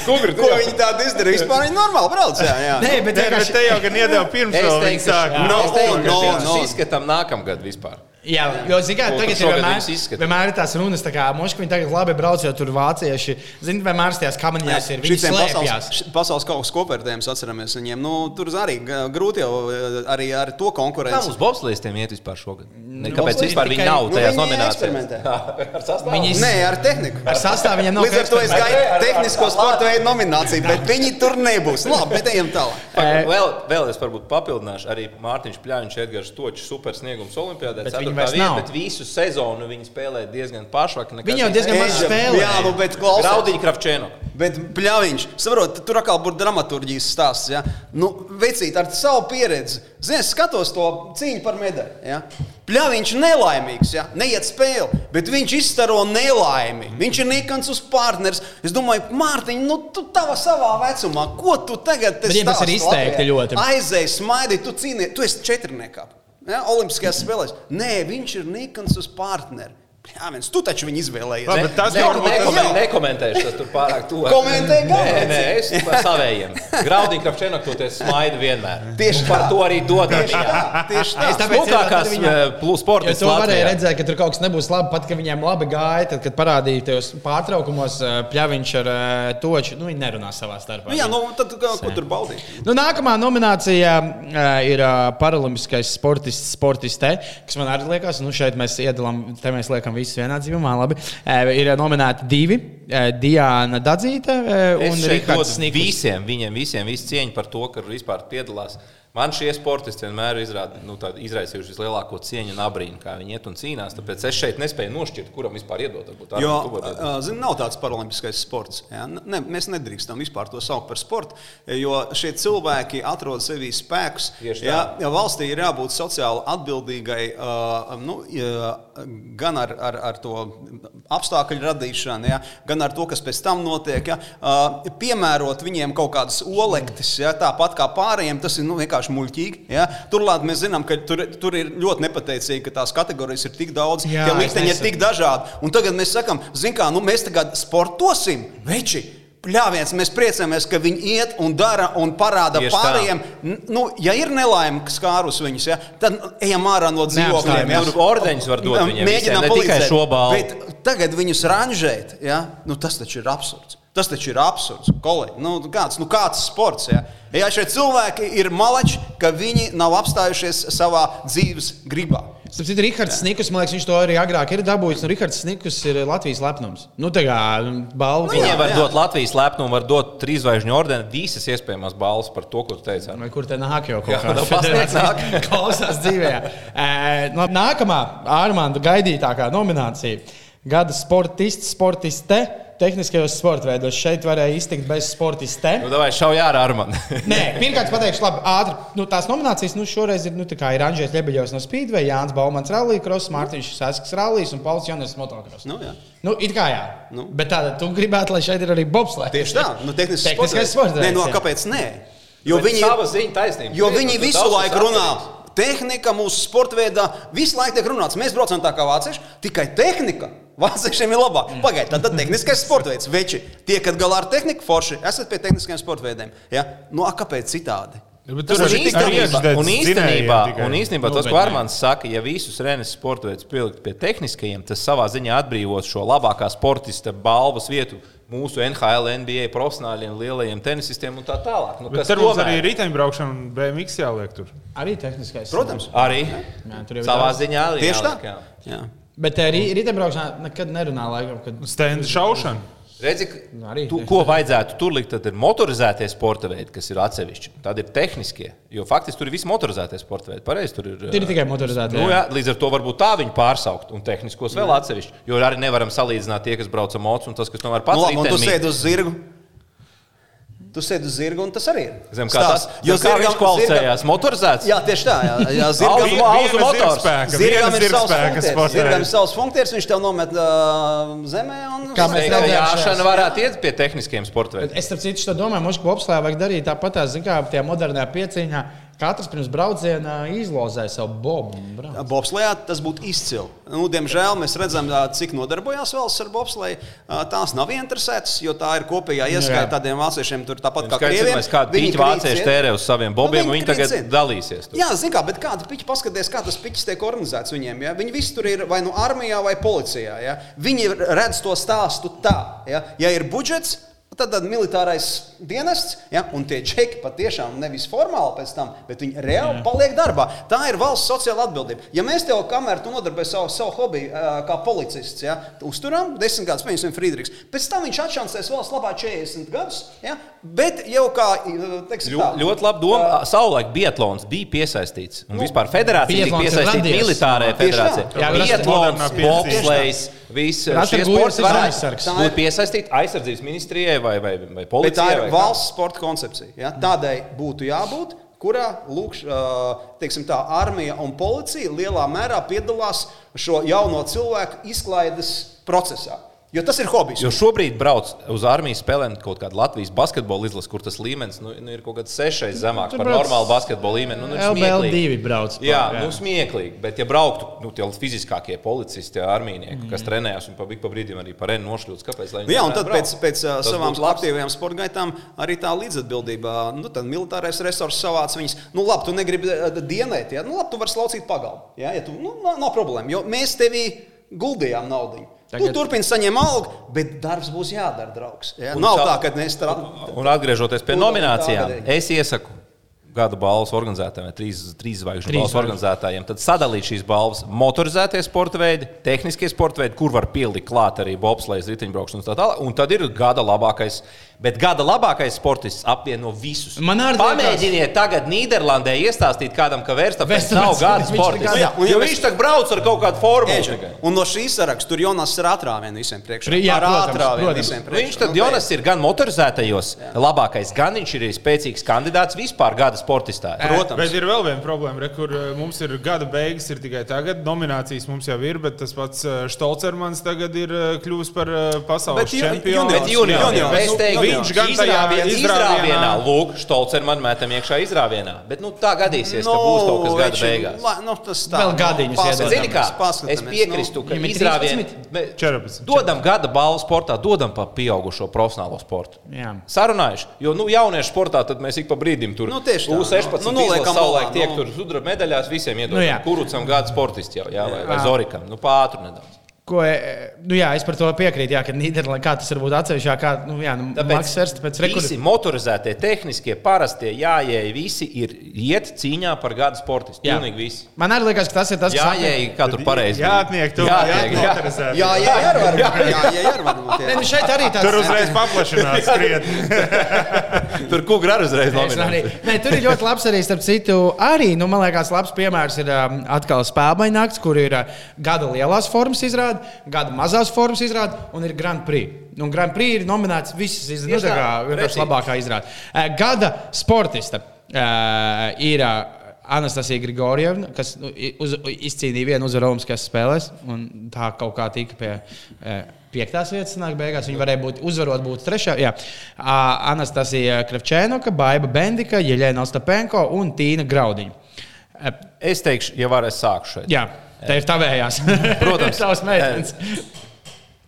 Ko, viņi tādu izdarīja? Vispār viņi normāli brauc. Jā, jā. nē, bet Nē, bet te jau gan iedeva pirms ka No, ka no, šīs no. izskatām nākamgad vispār. Jā, jo, Ko tagad ir vienmēr, vienmēr ir tās runas, tā kā Moskva tagad labi brauc, jo tur vācieši, ziniet, vienmēr tajās kamaņās ir. Viņi slēpjas. pasaules, pasaules kaut kas kopvērtējums atceramies viņiem. Nu, tur arī grūti jau eh, arī ar to Kā konkurenci. mums bobslēstiem iet vispār šogad? Ne, kāpēc bobslēji vispār viņi nav Nu, tajās viņi nominācijās? eksperimentē. Ar sastāvu? Viņi Nē, ar tehniku. Ar sastāvu viņiem nav Līdz ar to es ar- tehnisko sporta veidu nomināciju, bet viņi tur nebūs. Labi, bet ejam tālāk. Vēl, vēl es varbūt papildināšu, arī Mārtiņš Pļāviņš, Edgars Točs, super sniegums Olimpijādē. Bet ceturtā viņi vairs nav. Bet visu sezonu viņi spēlē diezgan pašvaki. nekas Viņi jau diezgan maz spēlē. Jā, nu, bet klausies. Graudiņa Kravčēno. Bet pļāviņš, saprot, tur atkal būtu dramaturgijas stāsts. Ja? Nu, vecīt, ar savu pieredzi, zini, skatos to cīņu par medaļu. Ja? Pļāviņš nelaimīgs, ja? neiet spēli, bet viņš izstaro nelaimi. Viņš ir nikants uz partners. Es domāju, Mārtiņ, nu, tu tavā savā vecumā, ko tu tagad Viņiem tas ir stāsti izteikti Latvijā? ļoti. Aizēj, smaidi, tu cīnies, tu esi četrniekā. Ja? Olimpiskajās spēlēs. Nē, viņš ir nikants uz partneri. Jā, viens, tu taču viņu izvēlējies. Labi, bet tas Ne, jau varbūt nekomen, Jā. nekomentēšu, tas tur pārāk tuvu. Komentē gan, Nē, nē, es par savējiem. Graudiņa Kravčēno, tu te smaidi vienmēr. Tieši Un par tā. to arī dodam. Tieši tā, tieši tā. Es tāpēc Smukākās tad eh, plus to varēja Latvijā. redzēt, ka tur kaut kas nebūs labi. Pat, ka viņiem labi gāja, tad, kad parādīja tajos pārtraukumos eh, pļaviņš ar eh, toču, nu, viņi nerunā savā starpā. Nu, jā, nu, tad ko tur baudīt? Nu, nākamā nominācija ir paralimpiskais sportists, sportiste, kas man arī liekas, nu, šeit mēs iedalām, te mēs liekam visus vienā dzīvumā. Labi. Ir nominēti divi Diana Dadzīte un dodu Snikus. visiem, viņiem visiem visu cieņu par to, ka vispār piedalās. Man šie sportisti vienmēr izrāda, nu, izraisījuši vislielāko cieņu un abrīnu, kā viņi iet un cīnās. Tāpēc es šeit nespēju nošķirt, kuram vispār iedot. Jo, zini, nav tāds paralimpiskais sports. Ja? Ne, mēs nedrīkstam vispār to saukt par sportu, jo šie cilvēki atrod sevī spēkus. Ja, ja valstī ir jābūt sociāli atbildīgai nu, gan ar, ar, ar to apstākļu radīšanu, ja, gan ar to, kas pēc tam notiek. Ja, piemērot viņiem kaut kādas olektis, ja, tāpat kā pārējiem, tas ir nu, vienkārši muļķīgi. Ja. Turklāt mēs zinām, ka tur, tur ir ļoti nepateicīgi, ka tās kategorijas ir tik daudz, Jā, tie likteņi ir tik dažādi. Un tagad mēs sakām, zin kā, nu, mēs tagad sportosim, veči. Pļāviens, mēs priecājamies, ka viņi iet un dara un parāda Tieši pārējiem. Nu, ja ir nelaime, kas skārus viņus, ja, tad ejam ārā no dzīvokļiem. Ja. Tur ordeņus var dot viņiem tikai palīdzēt, šo balvu. Tagad viņus ranžēt, ja? nu, tas taču ir absurds. Tas taču ir absurds, kolēģi. Nu, kāds, nu, kāds sports? Ja? ja šie cilvēki ir malači, ka viņi nav apstājušies savā dzīves gribā. Starp citu, Rihards Snikus, man liekas, viņš to arī agrāk ir dabūjis. Un Rihards Snikus ir Latvijas lepnums. Nu, tā kā balva. Nu, Viņiem jā, var jā. dot Latvijas lepnumu, var dot trīs zvaigžņu ordeni, visas iespējamās balvas par to, ko tu teici. Armin. Vai kur te nāk jau kaut kāda nu, federācija klausās dzīvē? No, nākamā Armānda gaidītākā nominācija - gada sportists, sportiste. Tehniskajos sporta veidos šeit varēja iztikt bez sportiste. Nu, davai, šauj ārā ar mani. Nē, pirmkārt, pateikšu, labi, ātri. Nu, tās nominācijas nu, šoreiz ir, nu, tā kā ir Anģēns Ļebeļovs no Speedway, Jānis Baumans Rallija, Kross, Mārtiņš Sasks Rallijas un Pauls Jonas Motocross. Nu, jā. Nu, it kā jā. Nu. Bet tāda, tu gribētu, lai šeit ir arī bobslēgs. Tieši tā, nu, tehniskais Tehniskais sports. Nē, no, jā. kāpēc? Nē? Jo Bet viņi, ziņa taisnība. jo viņi visu laiku runā. Tehnika mūsu sporta veidā visu laiku tiek runāts. Mēs braucam tā kā vācieši, tikai tehnika. Vāciešiem ir labāk. Pagaidiet, tad, tad tehniskais sporta veids. Veči, tiekat galā ar tehniku, forši. Esat pie tehniskiem sporta veidiem. Ja? Nu, a, kāpēc citādi? Ja, bet Tas tur ir iekšdedz Un īstenībā, un īstenībā Nu, tas, ko. Armāns saka, ja visus Renes sporta veidus pielikt pie tehniskajiem, tas savā ziņā atbrīvos šo labākā sportista balvas vietu mūsu NHL, NBA profesionāļiem, lielajiem tenisistiem un tā tālāk. Nu, Bet kas tur mums tomēr- arī riteņbraukšana un BMX jāliek tur. Arī tehniskais. Protams. Arī Jā, tur jau ir savā ziņā arī Tieši tā. jāliek, jā. Jā. Bet eh, rī- riteņbraukšanā nekad nerunā laikam, kad Stenda šaušana. Redzi, Nu, arī tu, ko vajadzētu tur likt, tad ir motorizētie sporta veidi, kas ir atsevišķi. Tad ir tehniskie, jo faktiski tur ir visi motorizētie sporta veidi. Pareizi, tur ir. Tur ir tikai motorizēti. Nu, jā, līdz ar to varbūt tā viņu pārsaukt, un tehniskos vēl atsevišķi. Jo arī nevaram salīdzināt tie, kas brauc ar mocu, un tas, kas tomēr Nu, pats labi, un tu sēdi uz zirgu. Tu sēdi uz zirga, un tas arī ir. Zem, kā tas, Stāsts. jo kā viņš kvalificējās, motorizēts. Jā, tieši tā. Jā, jā zirgam, Auzu- motors. zirgam ir savs funkcijas. Zirgam ir savs funkcijas, viņš tev nomet uh, zemē. Un... Kā mēs Teikt, ka redzējām Jāšana šajās- varētu iet pie tehniskiem veidiem. es starp citu domāju, ka bobslēgā vajag darīt tāpat, tā, kā tajā modernajā pieciņā. Katrs pirms brauciena izlozēja savu bobu. Bobslējā tas būtu izcili. Nu, diemžēl mēs redzam, cik nodarbojās valsts ar bobslēju. Ā, Tās nav interesētas, jo tā ir kopējā ieskaita Jā. tādiem vāciešiem, tur tāpat kā krieviem. pīķu krīt vācieši tērē uz saviem bobiem, Nu, viņi viņi tagad ciet. dalīsies. tur. Jā, zināmā mērā, bet kāda piķa paskatās, kā tas piķis tiek organizēts viņiem. Ja? Viņi visi tur ir vai nu armijā, vai policijā. Ja? Viņi redz to stāstu tā. Ja, ja ir budžets, tad, tad militārais dienests, ja? un tie čeki patiešām nevis formāli pēc tam, bet viņi reāli paliek darbā. Tā ir valsts sociāla atbildība. Ja mēs tev, kamēr tu nodarbojies savu, savu hobiju, kā policists, ja? uzturam desmit gadus, piemēram, Friedrichs, pēc tam viņš atšansēs valsts labā 40 gadus, ja? bet jau kā, teiksim, Ļo, tā, ļoti labi doma. Savulaik Biatlons bija piesaistīts. Un vispār federācija ir piesaistīta tā. federācijai. Jā, bet tas Tas šie sports varētu būt piesaistīti aizsardzības ministrijai vai, vai, vai Bet tā policijai. ir vai valsts sporta koncepcija. Ja? Tādai būtu jābūt, kurā lūkš, teiksim, tā, armija un policija lielā mērā piedalās šo jauno cilvēku izklaides procesā. Jo tas ir hobijs. Jo šobrīd brauc uz armijas spēlēm kaut kāda Latvijas basketbola izlase, kur tas līmenis nu, nu, ir kaut kāds sešais zemāks Tur par normālu basketbola līmeni. Nu, nu, ir LBL smieklīgi. 2 brauc. pār, Jā, nu, smieklīgi. Bet, ja brauktu nu, tie fiziskākie policisti, armijnieki, Mm. kas trenējas un pa, pa brīdim arī par renu nošļūts, kāpēc? Nu, jā, un tad brauc? pēc, pēc ā, Tas savām aktīvajām sporta gaitām arī tā līdzatbildība. Nu, tad militārais resurs savāc viņus. Nu, labi, tu negribi ā, dienēt, ja? nu, labi, tu vari slaucīt pagalmu. Ja? Ja tu, nu, nav, nav problēma, jo mēs tevī guldījām naudu. Tagad... Tu turpini saņemt algu, bet darbs būs jādara, draugs. Ja? Un Nav tā- tā, ka mēs strādājam. Un atgriežoties pie Tūdaļ nominācijām, tāgadēji. es iesaku gada balvas organizētājiem, vai trīs, trīs zvaigžņu balvas organizētājiem, tad sadalīt šīs balvas motorizētie sporta veidi, tehniskie sporta veidi, kur var pielikt klāt arī bobslēgas, riteņbraukšanas un tā tālāk. Un tad ir gada labākais Bet gada labākais sportists apvieno visus. Man arī liekas- Pamēģiniet tagad Nīderlandē iestāstīt kādam, ka Verstapens- nav gada sportists. ja Jo viņš tagad brauc ar kaut kādu formulu. Un no šīs saraksta tur Jonas ir ātrāvien visiem priekšā. Jā, Ar protams. visiem priekšā. Viņš tad Nu, Jonas ir gan motorizētajos labākais, gan viņš ir arī spēcīgs kandidāts vispār gada sportistā. Protams. Bet ir vēl viena problēma, re, kur eh, mums ir gada beigas, ir tikai tagad. Nominācijas mums jau ir, bet tas pats eh, Stolcermans tagad ir eh, kļuvis par eh, pasaules Bet čempionu. Bet es nu, teiktu, viņš gan tajā izrāvienā- izrāvienā, lūk, Stolcer man metam iekšā izrāvienā. Bet nu, tā gadīsies, ka būs kaut kas gada veči, beigās. la- Nu, tas tā, Vēl gadiņus paskatāmies, iedod. Zini, kā es piekrītu, ka Viņam ir izrāvienā 13? 14. dodam gada balvu sportā, dodam pa pieaugušo profesionālo sportu. Jā. Sarunājuši, jo nu, jauniešu sportā tad mēs ik pa brīdim tur Nu, tieši tā, U16 nu, nu, nu, nu, liekam savulaik tiek nu. tur sudraba medaļās, visiem iedod. Nu. Kurucam gada sportists jau, jā, vai, vai. Zorikam. Nu, pātru nedaudz. Ko, e, nu jā, es par to piekrītu. Jā, ka Nīderlandē kā tas var būt atsevišķi. Kā, nu, jā, nu, Maks Verst, pēc visi motorizētie, tehniskie, parastie, jājēji, visi ir iet cīņā par gada sportistu. Pilnīgi visi. Man arī liekas, ka tas ir tas, kas Jājēji, kā tur pareizi. Jāatniek, tu Jāatniek, jā. jāatmotorizē. Jā, jā, jā, var, jā, jā, jā, var būt. Nē, jā. nu šeit arī tāds Tur uzreiz paplašinās krietni. Tur kuģi arī uzreiz nominēts. nē, tur ir ļoti labs arī, starp citu, arī, nu, man liekas, labs piemērs ir um, atkal spēļu nakts, kur ir uh, gada lielās formas izrāde, gada mazās formas izrāde un ir Grand Prix. Un Grand Prix ir nominēts visas izrādes, nu, kā vienkārši labākā izrāde. Uh, Gada sportista uh, ir. Uh, Anastasija Grigorievna, kas nu, uz, izcīnīja vienu uzvaru Olimpiskajās spēlēs, un tā kaut kā tika pie e, piektās vietas. Nāk, beigās viņa varēja būt uzvarot, būt trešā. Jā. Anastasija Kravčēnoka, Baiva Bendika, Jeļena Ostapenko un Tīna Graudiņa. E, Es teikšu, ja varēs sākt šeit. Jā, te ir tavējās. Protams. tavs meitenes.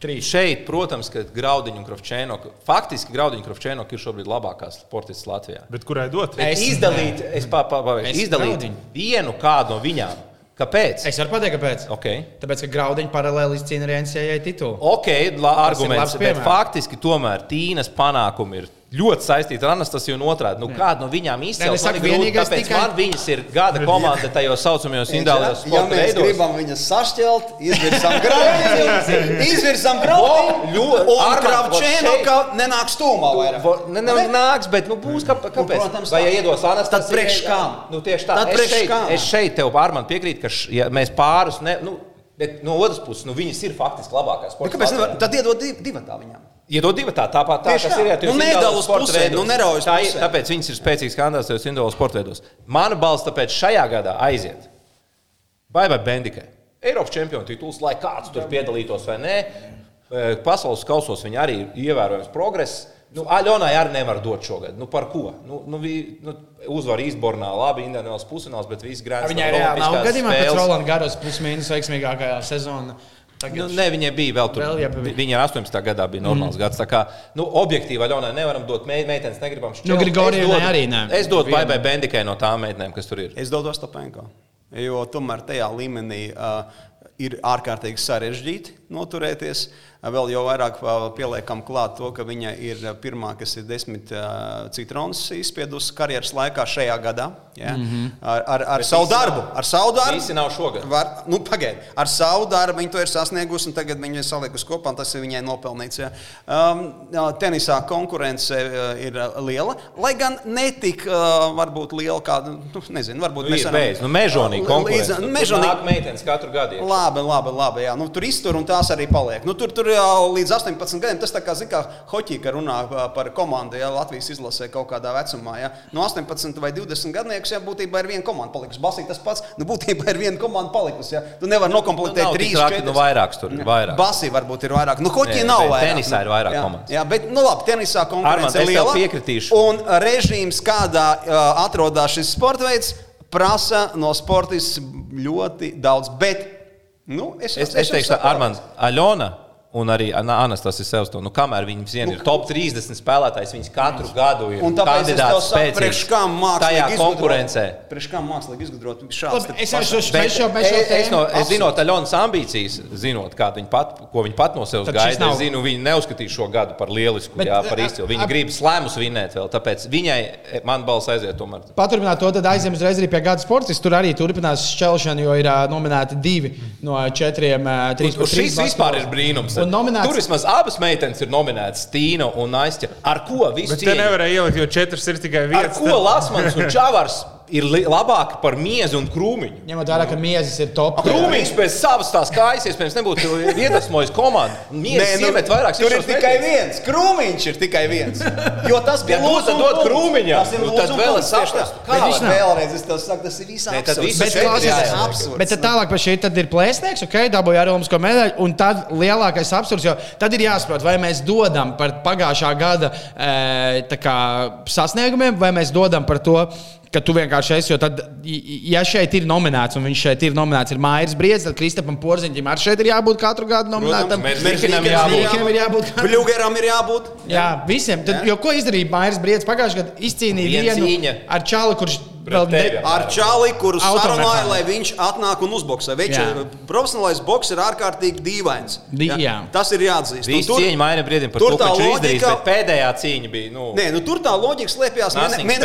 Trīs. Šeit, protams, ka Graudiņš un Kravčēnoka, faktiski Graudiņš un Kravčēnoka ir šobrīd labākās sportists Latvijā. Bet kurai dot? Es- Es izdalīt, es pa, pa, pa, Es izdalīt Graudiņu. vienu kādu no viņām. Kāpēc? Es varu pateikt, kāpēc. Okay. Tāpēc, ka Graudiņa paralēli izcīna arī NCAA titulu. Ok, la, arguments, bet faktiski tomēr Tīnas panākumi ir ļoti saistīti ar Anastasiju un otrādi. Nu, kādu no viņām man ir vienīgais tāpēc tikai- man viņas ir gada komanda tajos saucamajos individuālajos Ja sporta mēs veidos. gribam viņas sašķelt, izvirzām grāmatu, izvirzām grāmatu, ļoti- un Armand, Kravčēno, vot šeit- ka nenāk stūmā vairāk. Va- Ne, ne, nāks, bet nu, būs kā, kāpēc. Nu, protams, Vai tā. ja iedos Anastasiju? Tad priekš kam? Nu, tieši tā. Tad es, priekš šeit, kam? es šeit tev pārman piekrītu, ka š, ja mēs pārus, ne, nu, bet no otras puses, nu, viņas ir faktiski labākās sporta. Kāpēc nevar? Tad iedod div- divatā viņām. Iedod divi tā, tāpat tā, tā. ir. Jā, Nu, pusēm, veidos. nu, nerauj uz Tā ir, pusēm. Tāpēc viņas ir spēcīgas kandidātas tajos individuālos sporta veidos. Mana balss tāpēc šajā gadā aiziet. Vai vai Bendikai? Eiropas čempionu tituls, lai kāds tur piedalītos vai nē. Pasaules kausos viņa arī ir ievērojams progress. Nu, Aļonai arī nevar dot šogad. Nu, par ko? Nu, nu, vi, nu, uzvar Īsbornā, labi, individuāls pusfināls, bet viss grāmatas. Viņai reāli nav gadījumā pēc Rolanda Garos plus mīnus veiksmīgākajā sezonā. Tagad Nu, ne, viņai bija vēl tur. Vēl, jā, bija. viņa ar 18. gadā bija normāls mm. gads. Tā kā nu, objektīvi Aļonai nevaram dot me- meitenes, negribam šķirt. Nu, Grigorievai arī ne. Es dodu. Baibai Bendikai no tām meitenēm, kas tur ir. Es dodu Ostapenko. Jo tomēr tajā līmenī uh, ir ārkārtīgi sarežģīti noturēties. Vēl jau vairāk pieliekam klāt to, ka viņa ir pirmā, kas ir desmit citronus izspiedusi karjeras laikā šajā gadā. Ja? Mm -hmm. Ar, ar, ar Bet savu darbu. Ar savu darbu. visi nav šogad. Var, nu, pagaid, ar savu darbu viņa to ir sasniegusi, un tagad viņa ir salikusi kopā, un tas ir viņai nopelnīts. Ja. Um, tenisā konkurence ir liela, lai gan ne tik uh, varbūt liela kāda, nu, nezinu, varbūt Nu, ir beidz. Nu, mežonīgi konkurence. Tur Mežonīgi. Nāk meitenes katru gadu. Labi, labi, labi. Jā. Nu, tur iztur un tās arī paliek. Nu, tur, tur jau līdz 18 gadiem tas tā kā, zin, kā hoķī, ka runā par komandu. Ja Latvijas izlasē kaut kādā vecumā. Ja. No 18 vai 20 gadniekus, ja būtībā ir viena komanda palikusi. Basīt tas pats, nu, būtībā ir viena komanda palikusi. Ja. Tu nevari Nu, nokomplektēt tik trīs, četras. nu, ir, vairāk. Basī varbūt ir vairāk. Nu, hoķī nav vairāk. tenisā ir vairāk jā, komandas. Jā, bet, nu, labi, tenisā konkurence Armand, ir es liela. piekritīšu. Un režīms, kādā uh, atrodas šis sporta veids, prasa no sportista ļoti daudz. Bet, nu, es, Es, es teikšu, saprotu. Armand, Aļona. Un arī Ana- Anastasija Sevsto. Nu, kamēr viņi vien ir top 30 spēlētājs, viņas katru gadu ir kandidāts mākslīgi tajā konkurencē. Priekš kam mākslīgi izgudrot šādu Labi, es no, es zinot Aļonas ambīcijas, zinot, viņa pat, ko viņa pat no sevis gaida, nav- es zinu, viņa neuzskatīs šo gadu par lielisku, Bet, jā, par a- izcilu. Viņa a- grib slēmus vinēt vēl, tāpēc viņai man balss aiziet tomēr. Paturpināt to, tad aizjām uzreiz arī pie gada sportista. Tur arī turpinās šķelšana, jo ir nominēti divi no četriem. trīs Un par trīs Šis vispār ir brīnums. Un nomināts- Tur vismaz abas meitenes ir nominētas, Tīna un Aistja. Ar ko visu Bet te cieņu? nevarēja ielikt, jo četras ir tikai Ar viens. ko Lasmans un Čavars ir labāki par miezu un krūmiņu? Ņemot vērā, ka miezis ir top. Krūmiņš pēc savas tās kājas, iespējams, nebūtu iedvesmojis komandu. Miezis nu, iemet vairāk tur ir tikai viens. Krūmiņš ir tikai viens. Jo tas bija Ja dod, tad dod krūmiņam. Tas ir Nu, tad vēl es saprastu. tā. Kā viņš vēlreiz, es tev saku, tas ir viss Nē, tad absurds. Bet, šeit ir absurds. bet tad tālāk par šī tad ir plēsnieks, ok, dabūja arī Olimpisko medaļu. Un tad lielākais absurds, jo tad ir jāsaprot, vai mēs dodam par pagājušā gada e, tā kā, sasniegumiem, vai mēs dodam par to. Ka tu vienkārši esi, jo tad, ja šeit ir nominēts, un viņš šeit ir nominēts, ir Mairis Briedis, tad Kristapam Porziņam arī šeit ir jābūt katru gadu nominētam. Mēģinām Mēģinām jābūt. ir jābūt. Bļūgeram ir jābūt. Jā, visiem. Tad, jo ko izdarīja Mairis Briedis? Pagājušajā gadā izcīnīja vienu cīņa. ar čāli, kurš. Ne, Ar Čāli, kuru sarunāja, lai viņš atnāk un uzboksē. Viņš Jā. ir profesionālais boks, ir ārkārtīgi dīvains. Di- Ja? jā. Tas ir jāatzīst. Un Visu cieņu Maina Briedim par tur to, ka viņš loģika- bet pēdējā cīņa bija. Nu, Nē, nu, tur tā loģika slēpjas.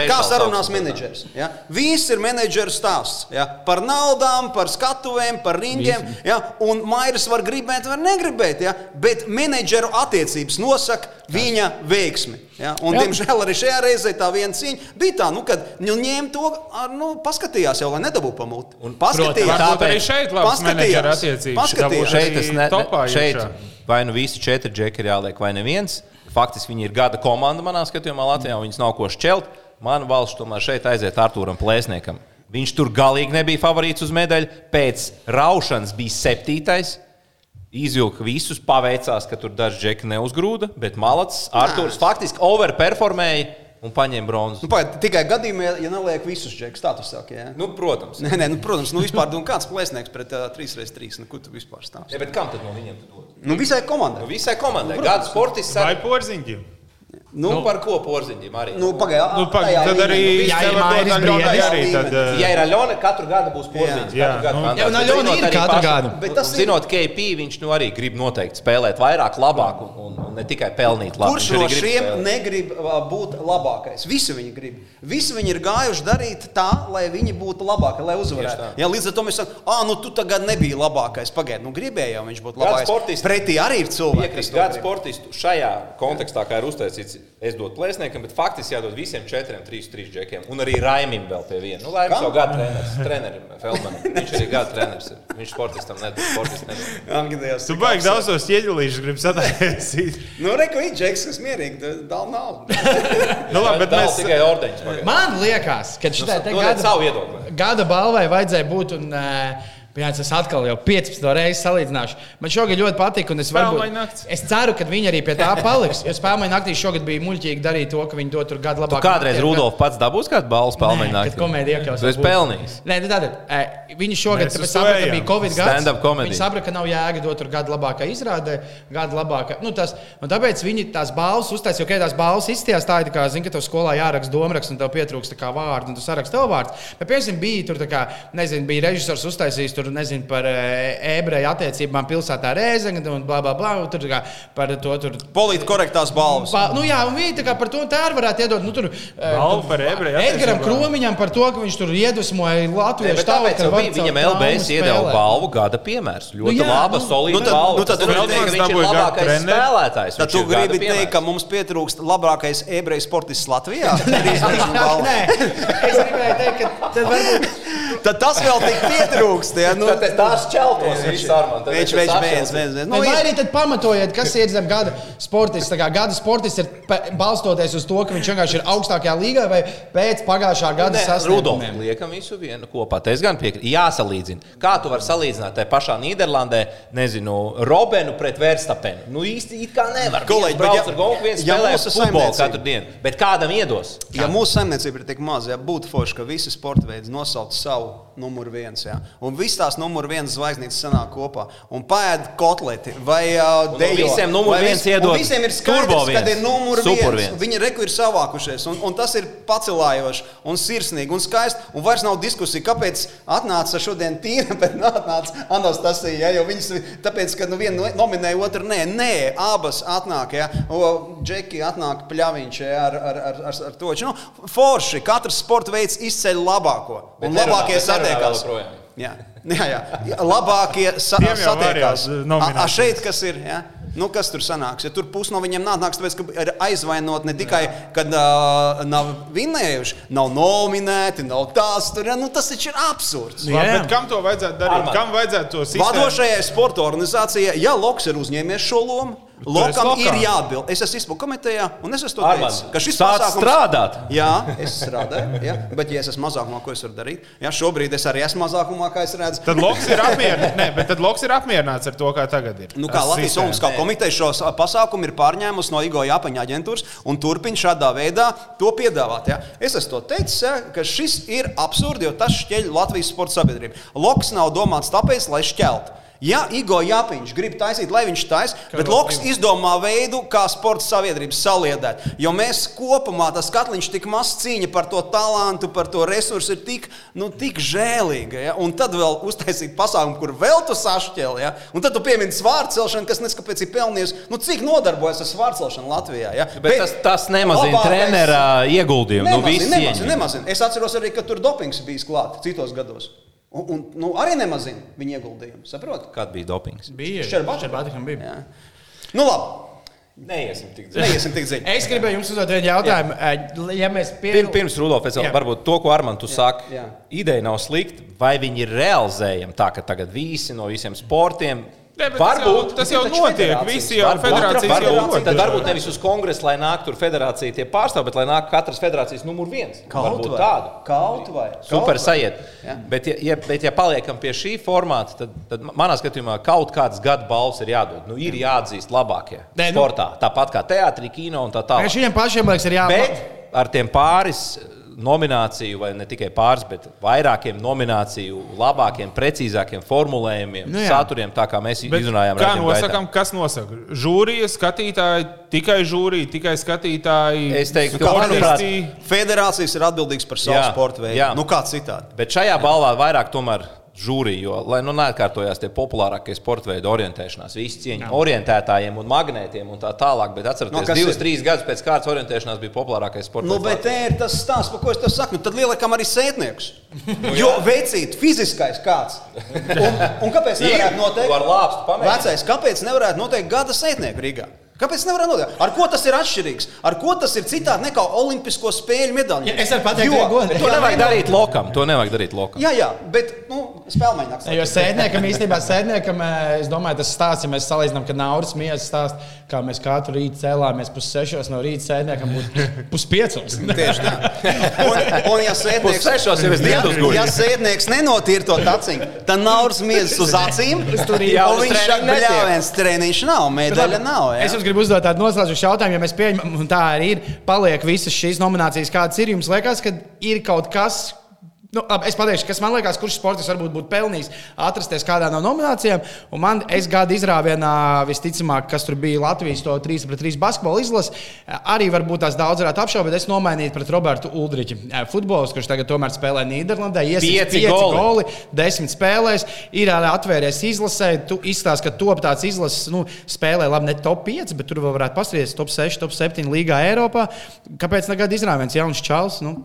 Kā sarunās menedžers. Ja? Viss ir menedžera stāsts. Ja? Par naudām, par skatuvēm, par ringiem. Ja? Un Mairis var gribēt, var negribēt. Ja? Bet menedžeru attiecības nosaka viņa veiksmi. Ja? Un, Jā. diemžēl arī šajā reizē tā viena cīņa bija tā, nu, kad nu, ņēma to, ar, nu, paskatījās jau, lai nedabūtu pamūti. Un paskatījās. Varbūt arī šeit Paskatījās. attiecības. Paskatījās. Šeit ne, topā ne, šeit vai nu visi četri džeki ir jāliek, vai neviens. Faktiski viņi ir gada komanda manā skatījumā Latvijā, un viņas nav ko šķelt. Mana valsts tomēr šeit aiziet Artūram Plēsniekam. Viņš tur galīgi nebija favorīts uz medaļu. Pēc raušanas bija septītais. Izjūka visus, paveicās, ka tur daži džeki neuzgrūda, bet Malacis Artūrs faktiski overperformēja un paņēma bronzu. Nu, pagaid, tikai gadījumā, ja neliek visus džekus, tā tu saki. Ja? Nu, protams. Nē, nē, nu, protams, nu, vispār, nu, kāds plēsnieks pret uh, 3x3. Nu, kur tu vispār stāvi? Ja, bet kam tad no viņiem tu dod? Nu, visai komandai. Nu, visai komandai. Gada sportists Vai ar... porziņģi? nu, par ko porziņģim arī. Nu, pagaid, Nu, pag, tad arī nu, Jā, Aļonai Briedis. arī. Tad, uh, Ja ir Aļona, katru gadu būs porziņš. Jā, katru gadu nu. Jā, un Aļona ir katru pašu- gadu. Bet tas Zinot, KP viņš nu arī grib noteikti spēlēt vairāk, labāk un, un, un ne tikai pelnīt labi. Kurš no šiem spēlēt. negrib būt labākais? Visi viņi grib. Visi viņi ir gājuši darīt tā, lai viņi būtu labāki, lai uzvarētu. Ja, līdz ar to mēs sakām, ah, nu tu tagad nebija labākais. Pagaid, nu gribēji jau viņš būt labākais. Pretī arī ir cilvēki. grib. sportistu šajā kontekstā, kā ir uztaisīts, es dotu plēsniekam, bet faktiski jādod visiem četriem, trīs, trīs džekiem. Un arī Raimim vēl pie viena. Nu, Raims jau gada treneris, trenerim, Feldmanam. Viņš arī gada treneris. ir. Viņš sportistam nedod, sportistam nedod. Angļos, Tu baigi daudz tos ieģelīšus grib sataisīt. Nu, reko, ir džeks, kas mierīgi, dāl nav. Nu, labi, bet mēs tikai ordeņus. Man liekas, ka šitai te Dodiet gada, savu viedokli. gada balvai vajadzēja būt. Un, uh, Jā, es atkal jau 15 reizes salīdzināšu. Man šogad ļoti patīk, un es, varbūt, es ceru, ka viņi arī pie tā paliks. Jo spēlēņa naktī šogad bija muļķīgi darīt to, ka viņi dod tur gadu labāk. Kādreiz Rudolf pats dabūs kādu balvu spēlēju Kad komēdija iekļaus. Tu esi pelnījis. Nē, nu tātad, viņi šogad saprata, ka to bija. Covid gads. Stand-up comedy. Viņi saprata, ka nav jēga dot tur gadu labākā izrādē, gadu labākā. Nu, tas, un tāpēc viņi tās balvas uztaisīja, jo, ja tās balvas izstījās, tā ir tā kā, zini, ka tev skolā jāraksta domāraksts, un tev pietrūkst vārdu, un tu saraksti tev vārdu. Bet, piemēram, bija tur, kā, nezinu, bija režisors uztaisījis tur, nezinu, par e, ebreju attiecībām pilsētā Rēzega, un bla, bla, bla, tur kā par to tur. Polīti korektās balvas. Pa, nu, jā, un viņi tā kā par to tā arī varētu iedot. Nu, tur, e, Balvu par ebreju Edgars attiecībām. Kromiņam par to, ka viņš tur iedvesmoja Latvijas caur viņam LBS iedeva balvu gada piemērs. Ļoti Nu jā, laba, nu- solīda Nu tad- balva. nu tad ka teikt, viņš ir labākais spēlētājs. Tad tu gribi teikt, ka mums pietrūkst labākais ebreju sportists Latvijā? Nē, es gribēju teikt, ka tad varbūt. Tad tas vēl tik pietrūkst. Ja? Nu, Tad tās čeltos viss ar mani. Viņš viens, viens, viens. Nu, vai arī tad pamatojiet, kas ir zem gada sportists. Kā Gada sportists ir balstoties uz to, ka viņš vienkārši ir augstākajā līgā vai pēc pagājušā gada Nē, Rudolf, sasniegumiem. liekam visu vienu kopā. Es gan piekrītu. Jāsalīdzina. Kā tu vari salīdzināt tajā pašā Nīderlandē, nezinu, Robenu pret Verstapenu? Nu īsti it kā nevar. Kolēģi, brauc ja- ar golfu, viens ja spēlē futbolu katru dienu. Bet kādam iedos? Ja mūsu saimniecība ir tik maza, ja būtu forši, ka visi sporta veidi nosauc savu numuru viens, ja, un visas tās numuru viens zvaigznītes sanāk kopā un pēd kotleti vai uh, no dejo. visiem numur viens iedod Visiem ir skaidrs, ka ir numuru super viens. viens. Viņi reku ir savākušies, un, un tas ir pacelājoši un sirsnīgi un skaisti. Un vairs nav diskusija, kāpēc atnāca šodien tīra, bet nāca Anastasija. Ja, jo viņas, tāpēc, ka nu, viena nominēja, otra nē, nē, abas atnāk. Ja, o, Džeki atnāk pļaviņš ja, ar, ar, ar, ar, ar to. Nu, forši, katrs sporta veids izceļ labāko. Un labākie vēl satiekās. Jā, jā, jā. labākie sa Tiem satiekās. nominācijas. A, šeit kas ir? Ja? Nu, kas tur sanāks? Ja tur pusi no viņiem nāk, nāks, tāpēc, ka ir aizvainot ne tikai, kad uh, nav vinējuši, nav nominēti, nav tās. Tur, nu, tas taču ir absurds. Jā, Labi, jā. bet kam to vajadzētu darīt? Armand. Kam vajadzētu to sistēmu? Vadošajai sporta organizācijai, ja Loks ir uzņēmies šo lomu, Lokam lokā. ir jāatbild. Es esmu izpildījis komitejā, un es esmu to teicis. Ka šis sāc pasākums- strādāt. Jā, es strādāju, jā, bet ja es esmu mazākumā, ko es varu darīt? Jā, šobrīd es arī esmu mazākumā, kā es redzu. Tad Loks ir apmierināts. Nē, bet tad Loks ir apmierināts ar to, kā tagad ir. Nu, kā Tas Latvijas. Olimpiskā komiteja šo pasākumu ir pārņēmusi no Igo Jāpaņa aģentūras un turpina šādā veidā to piedāvāt. Ja? Es esmu to teicis, ja, ka šis ir absurdi, jo tas šķeļ Latvijas sporta sabiedrību. Loks nav domāts tāpēc, lai šķeltu. Ja Igo Jāpiņš grib taisīt, lai viņš taisa, bet Loks izdomā veidu, kā sporta sabiedrību saliedēt. Jo mēs kopumā tas katliņš tik maz cīņa par to talantu, par to resursu ir tik, nu, tik žēlīga. Ja? Un tad vēl uztaisīt pasākumu, kur vēl tu sašķeli. Ja? Un tad tu piemini svārcelšanu, kas neskapēc ir pelnījis. Nu, cik nodarbojas ar svārcelšanu Latvijā? Ja? Bet tas, tas nemazina trenera ieguldījumu. Nu, Nemazina, visi nemazina, cieņi. nemazina. Es atceros arī, ka tur dopings bijis klāts citos gados. Un, un nu, arī nemazina viņa ieguldījumu. Saprotat? Kad bija dopings? Bija? Šķerbāķam bija. Jā. Nu, labi. Neiesim tik dziļi. Neiesim tik dziļi. Es gribēju jums uzdot vienu jautājumu. Eh, Ja mēs Pirms, pieņemam, pirms Rudolf, es vēl Jā. varbūt to, ko Armand tu saki, jā. ideja nav slikta. Vai viņi ir realizējami tā, ka tagad visi no visiem sportiem Bet varbūt tas jau, tas jau notiek. Visi jau Varbūt, federācijas jau varbūt, tad varbūt nevis uz kongresu, lai nāk tur federācija tie pārstāvji, bet lai nāk katras federācijas numur viens. Kaut Varbūt vai. tādu. Kaut vai. Super Kaut vai. sajiet. Jā. Bet, ja, ja, bet, ja paliekam pie šī formāta, tad, tad manā skatījumā kaut kāds gada balvs ir jādod. Nu, ir jāatzīst labākie Nē, nu- sportā. Tāpat kā teātrī, kino un tā tālāk. Viņiem pašiem liekas, ir jābūt. Bet ar tiem pāris nomināciju, vai ne tikai pāris, bet vairākiem nomināciju, labākiem, precīzākiem formulējumiem, Nu jā. saturiem, tā kā mēs Bet izrunājām. Kā raidījuma gaitā. nosakām, kas nosaka? Žūrija, skatītāji, tikai žūrija, tikai skatītāji. Es teiktu, ka, sportisti. Federācijas ir atbildīgas par savu Jā, sporta veidu. jā. Nu, kā citādi? Bet šajā balvā vairāk tomēr žūrija, jo, lai nu neatkārtojās tie populārākie sporta veidi, orientēšanās, visi cieņi orientētājiem un magnētiem un tā tālāk. Bet No, atcerieties, kas divus, ir? trīs gadus pēc kārtas orientēšanās bija populārākais sporta Nu, bet te ir tas stāsts, par ko es te saku. Nu, tad liekam arī sētniekus. Jo veicīt fiziskais kāds. Un, un kāpēc nevarētu noteikt? Vecais, kāpēc nevarētu noteikt gada sētnieku Rīgā? Kāpēc nevar noteikt? Ar ko tas ir atšķirīgs? Ar ko tas ir citādi nekā Olimpisko spēļu medaļa? Ja es varu pateikt, ka godīgi. To nevajag darīt lokam. To nevajag darīt lokam. Jā, jā, bet nu, spēlmaiņā. Jo sēdniekam īstenībā sēdniekam, eh, es domāju, tas stāsts, ja mēs salīdzinām, ka Nauris miesas stāsts, kā mēs katru rītu cēlāmies pussešos no rīta sēdniekam būtu puspiecos. Tieši tā. Un, un ja sēdnieks, Pussešos jau es ja, guļu. ja sēdnieks nenotīra to taciņu, tad Nauris miesas uz acīm. Jā, un uz viņš netiek. bļāviens treniņš nav, medaļa nav. Ja? jums gribu uzdot tādu noslēdzošu jautājumu, ja mēs pieņemam, un tā arī ir, paliek visas šīs nominācijas, kādas ir. Jums liekas, ka ir kaut kas. Nu, labi, es pateikšu, kas man liekas, kurš sports varbūt būtu pelnījis atrasties kādā no nominācijām. Un man, es gada izrāvienā, visticamāk, kas tur bija Latvijas 3 pret 3 basketbola izlase, arī varbūt tās daudz varētu apšaubīt. Es nomainītu pret Robertu Uldriču. Futbols, kurš tagad tomēr spēlē Nīderlandē, iesaka Pieci goli. goli, desmit spēlēs, ir arī atvērties izlasē. Tu izstāsti, ka top tāds izlases nu, spēlē labi ne top 5, bet tur vēl varētu pastrādāt top 6, top 7 līgā Eiropā. Kāpēc negad izrāviens jauns čels? Nu,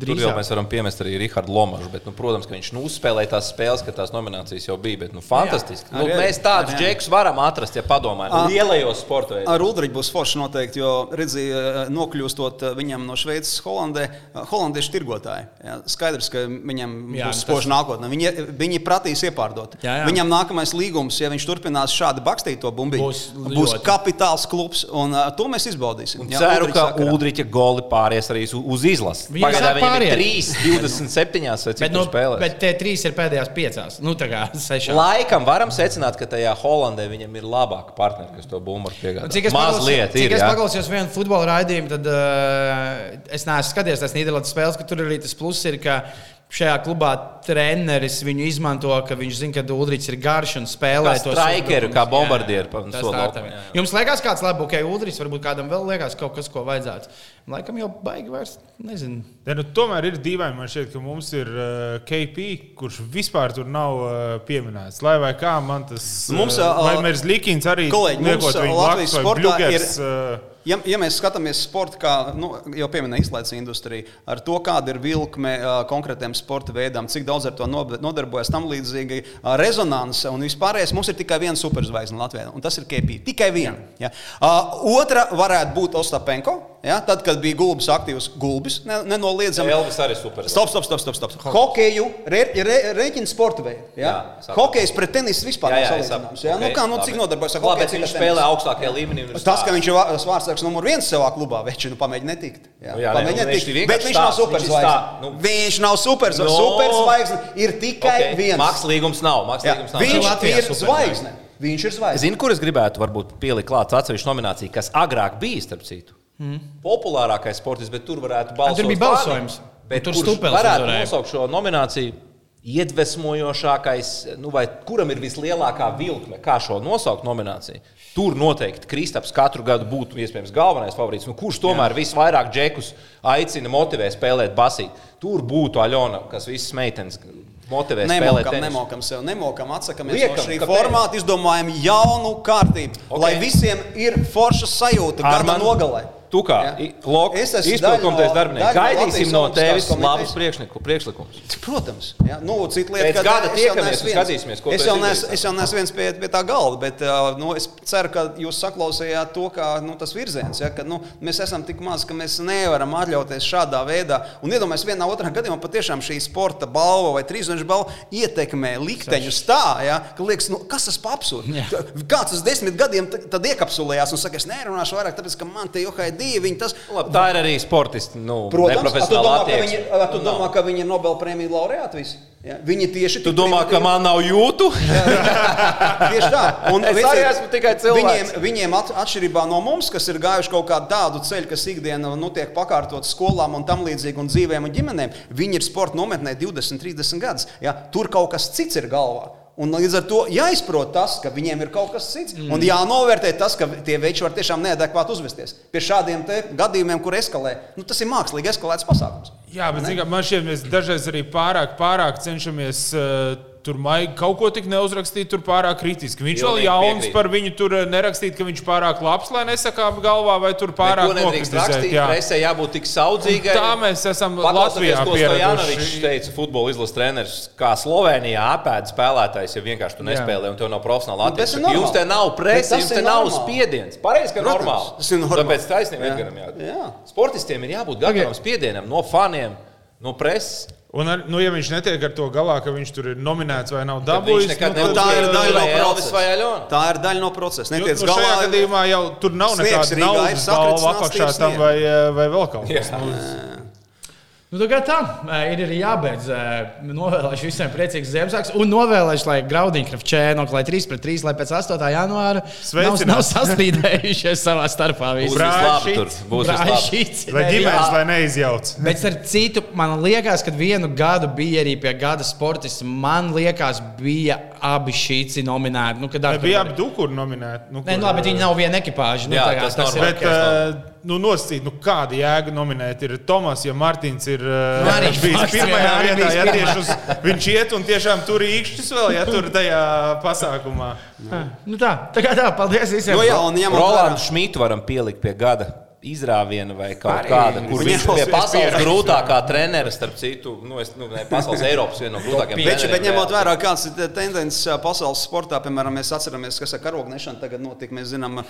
Tur jau drīzāk. mēs varam piemest arī Rahardu Lomaču. Bet, nu, protams, ka viņš nu, uzspēlēja tās spēles, ka tās nominācijas jau bija. Bet, nu, fantastiski. Nu, Arī- mēs tādus arī- džekus varam atrast, ja padomājam. Lielajos sporta veidos. Ar Ulriču būs forši noteikti, jo redzēja, nokļūstot eh, viņam no Šveices, Holandē, eh, holandiešu tirgotāji. Jā, skaidrs, ka viņam Jā, jā, būs tas- spoža nākotne. Viņi, viņi pratīs iepārdot. Jā, jā. Viņam nākamais līgums, ja viņš turpinās šādi bakstīt to bumbiņu, Būs būs ļoti. kapitāls klubs, un uh, to mēs izbaudīsim. Un Jā, ceru, Ulriča ka. Udriča goli pāries arī uz, izlases. Pagaidām viņam ir pāriet. 3, 27 vai cik Bet, nu, spēlēs. bet tie trīs ir pēdējās piecās. Nu, tā kā sešās. Laikam varam secināt, ka tajā Holandē viņam ir labāka partneri, kas to bumbu piegādā. Cik es Mazliet cik ir. es paklausījos vienu futbola raidījumu, tad uh, es neesmu skatījies tās Nīderlandes spēles, ka tur arī tas pluss ir, ka šajā klubā treneris viņu izmanto, ka viņš zina, ka Udrichs ir garš un spēlē Kā tos strikeru, kā Jā, bombardieru jā. sodu tā jā, jā. Jums liekas, kāds labi, ok, Udrichs, varbūt kādam vēl liekas kaut kas, ko vajadzētu. Laikam jau baigi vairs, nezinu. Ja, nu, tomēr ir dīvaini, man šķiet, ka mums ir uh, KP, kurš vispār tur nav uh, pieminēts. Lai vai kā man tas Mums, uh, ā, vai Mērs Likins arī kolēģi, mums, liekot viņu Latvijas blakus, sportā Bļugers, ir- uh, ja, ja mēs skatāmies sporta, kā nu, jau pieminēja izlaides industrija, ar to, kāda ir vilkme konkrētiem sporta veidiem, cik daudz ar to nodarbojas, tam līdzīgi rezonanse un vispārējais, mums ir tikai viena superzvaigzne Latvijā, un tas ir KP. Tikai viena. Ja. Otra varētu būt Ostapenko. Ja? Tad, kad bija gulbis aktīvs, gulbis ne, nenoliedzami. Elvis arī super. Stop, stop, stop. stop, stop. Hokeju rēķina re, re, sporta veidu. Ja? Hokejs pret tenisu vispār nav salīdzināms. Ja? Okay, nu, kā, nu, cik nodarbojas ar hokeju? Viņš spēlē augstākajā līmenī. Tas, ka viņš ir vārdsargs numur viens savā klubā, veči, nu pamēģina netikt. Jā, nu, jā, pamēģina netikt. Bet viņš nav superzvaigzne. Nu, viņš nav superzvaigzne. No. Superzvaigzne ir tikai okay. viens. Maks līgums nav. Maks līgums nav. Viņš ir zvaigzne. Viņš ir zvaigzne. Zinu, kur es gribētu varbūt pielikt klāt atsevišķu nomināciju, kas agrāk bija, starp citu. Mm. Populārākais sports, bet tur varētu balsot. Tur bija balsojums. Bet tur stūpēs varētu nosaukt šo nomināciju iedvesmojošākais, nu, vai kuram ir vislielākā vilkme, kā šo nosaukt nomināciju. Tur noteikti Kristaps katru gadu būtu iespējams galvenais favorīts. Nu, kurš tomēr Jā. visvairāk džekus aicina, motivē spēlēt basīt? Tur būtu Aļona, kas visas meitenes motivē nemokam, spēlēt. Nemokam sev, nemokam, atsakāmies Liekam, no šī formāta, izdomājam jaunu kārtību, okay. lai visiem ir forša sajūta gada nogalē. Tu kā izpildkomitejas darbinieks, gaidīsim no tevis labus priekšlikumus. Protams, jā. nu, cita lieta, ka gada tiekamies un skatīsimies, ko es jau neesmu es jau neesmu viens pie, pie tā galda, bet nu, es ceru, ka jūs saklausījāt to, kā nu, tas virziens, ja, ka nu, mēs esam tik maz, ka mēs nevaram atļauties šādā veidā. Un iedomājieties, vienā otrā gadījumā patiešām šī sporta balva vai trīsdienas balva ietekmē likteņus tā, ja, ka liekas, nu, kas tas papsūd? Kāds tas desmit gadiem tad iekapsulējās un saka, es nerunāšu vairāk, tāpēc, ka man te johai divi. Viņi tas, Labi, tā ir arī sportisti. Nu, Protams, tu domā, viņi, tu domā, ka viņi ir Nobel prēmiju laureāti visi? Ja, viņi tieši tā. Tu domā, ka man nav jūtu? tieši tā. Un, es arī esmu tikai cilvēks. Viņiem, viņiem at, atšķirībā no mums, kas ir gājuši kaut kādu tādu ceļu, kas ikdienā nu, tiek pakārtots skolām un tam līdzīgi, un dzīvēm un ģimenēm, viņi ir sporta nometnē 20, 30 gadus. Ja, tur kaut kas cits ir galvā. Un līdz ar to jāizprot tas, ka viņiem ir kaut kas cits. Mm. Un jānovērtē tas, ka tie veči var tiešām neadekvāti uzvesties. Pie šādiem gadījumiem, kur eskalē, nu, tas ir mākslīgi eskalēts pasākums. Jā, bet zin, man šķiet, mēs dažreiz arī pārāk, pārāk cenšamies. Uh, tur maigi kaut ko tik neuzrakstīt, tur pārāk kritiski. Viņš vēl jauns piekrīt. par viņu tur eh, nerakstīt, ka viņš pārāk labs, lai nesakāp galvā, vai tur pārāk nokritizēt. Jā, presē jābūt tik saudzīgai. Un tā mēs esam Latvijā pieraduši. teica futbola izlases treneris, kā Slovenijā apēd spēlētājs, ja vienkārši tu nespēlē un tev nav profesionāla nu, attīstība. Jums te nav presa, jums te nav spiediens. Pareizi, ka normāli. Tas ir normāli. Tāpēc taisnība Edgaram jā. Sportistiem ir jābūt gatavam spiedienam no faniem, no preses. Un, ar, nu, ja viņš netiek ar to galā, ka viņš tur ir nominēts vai nav dabūjis, tad nu, tā ir daļa no procesa. Tā ir daļa no procesa. Netiec nu, galā. Šajā gadījumā jau tur nav nekāda naudas balva apakšā tam vai, vai vēl kaut kas. Nu, Nu, tā ir arī jābeidz. Novēlēšu visiem priecīgus Ziemassvētkus un novēlēšu, lai Graudīņkrafts čēnok, lai 3 pret 3, lai pēc 8. janvāra nav, nav sastrīdējušies savā starpā. Būs tur būs brāļšīts. Lai ģimenes lai neizjauc. Bet ar citu, man liekas, ka vienu gadu bija arī pie gada sportists. Man liekas, bija abi šīci nominēti. Nu, bija abi dukuri nominēti. Nu, Nē, nu, labi, bet viņi nav viena ekipāža. Nu, Jā, tā, tas, tas ir. Bet, uh, nu, nosacīt, nu, kāda jēga nominēt ir Tomas, ja Mārtiņš ir uh, viņš bijis pirmajā vietā. Ja tieši uz, viņš iet un tiešām tur īkšķis vēl, ja tur tajā pasākumā. Nu tā, tā kā tā, paldies visiem. No, nu jā, un ja Rolandu Šmitu varam pielikt pie gada izrāviena vai kaut Arī, kāda, kur viņš bija pasaules grūtākā treneris, starp citu, nu, es, nu, ne, pasaules Eiropas viena no grūtākajām. Bet, bet ņemot vērā, kādas ir tendences pasaules sportā, piemēram, mēs atceramies, kas ar karognešanu tagad notika. Mēs zinām,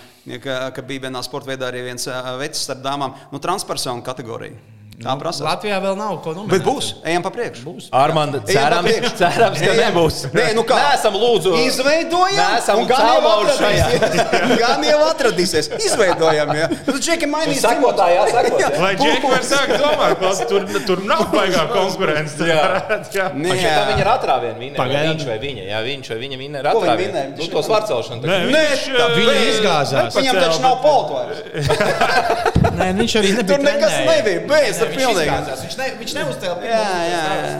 ka, ka bija vienā sporta veidā arī viens vecs starp dāmām, nu, transpersonu kategorija. Tā nu, prasa. Latvijā vēl nav ko nominēt. Bet būs, ejam pa priekšu. Būs. Armanda, cerams, cerams, ka nebūs. Nē, nu kā? Nesam lūdzu. Izveidojam. Nesam caurlauši šajā. Gan jau atradīsies. Izveidojam, jā. Nu, džeki mainīs. Sakotā, jā, sakotā. Lai džeki var sākt domāt, ka tur, tur nav baigā konkurence. Jā. jā. Nē, jā. Viņa ir atrāviena viņa. Viņš vai viņa, jā, viņš vai viņa viņa ir atrāviena. Nu, to svarcelšanu. Nē, viņa izgāzās. Viņam taču nav poltu. Nē, viņš arī nebija. Tur nekas nebija. Beidz ar pilnīgi. Viņš, ne, viņš neuzcēla. Jā, jā, jā.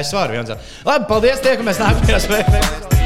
Es varu viens. Labi, paldies, tiekamies nākamajā spēlē.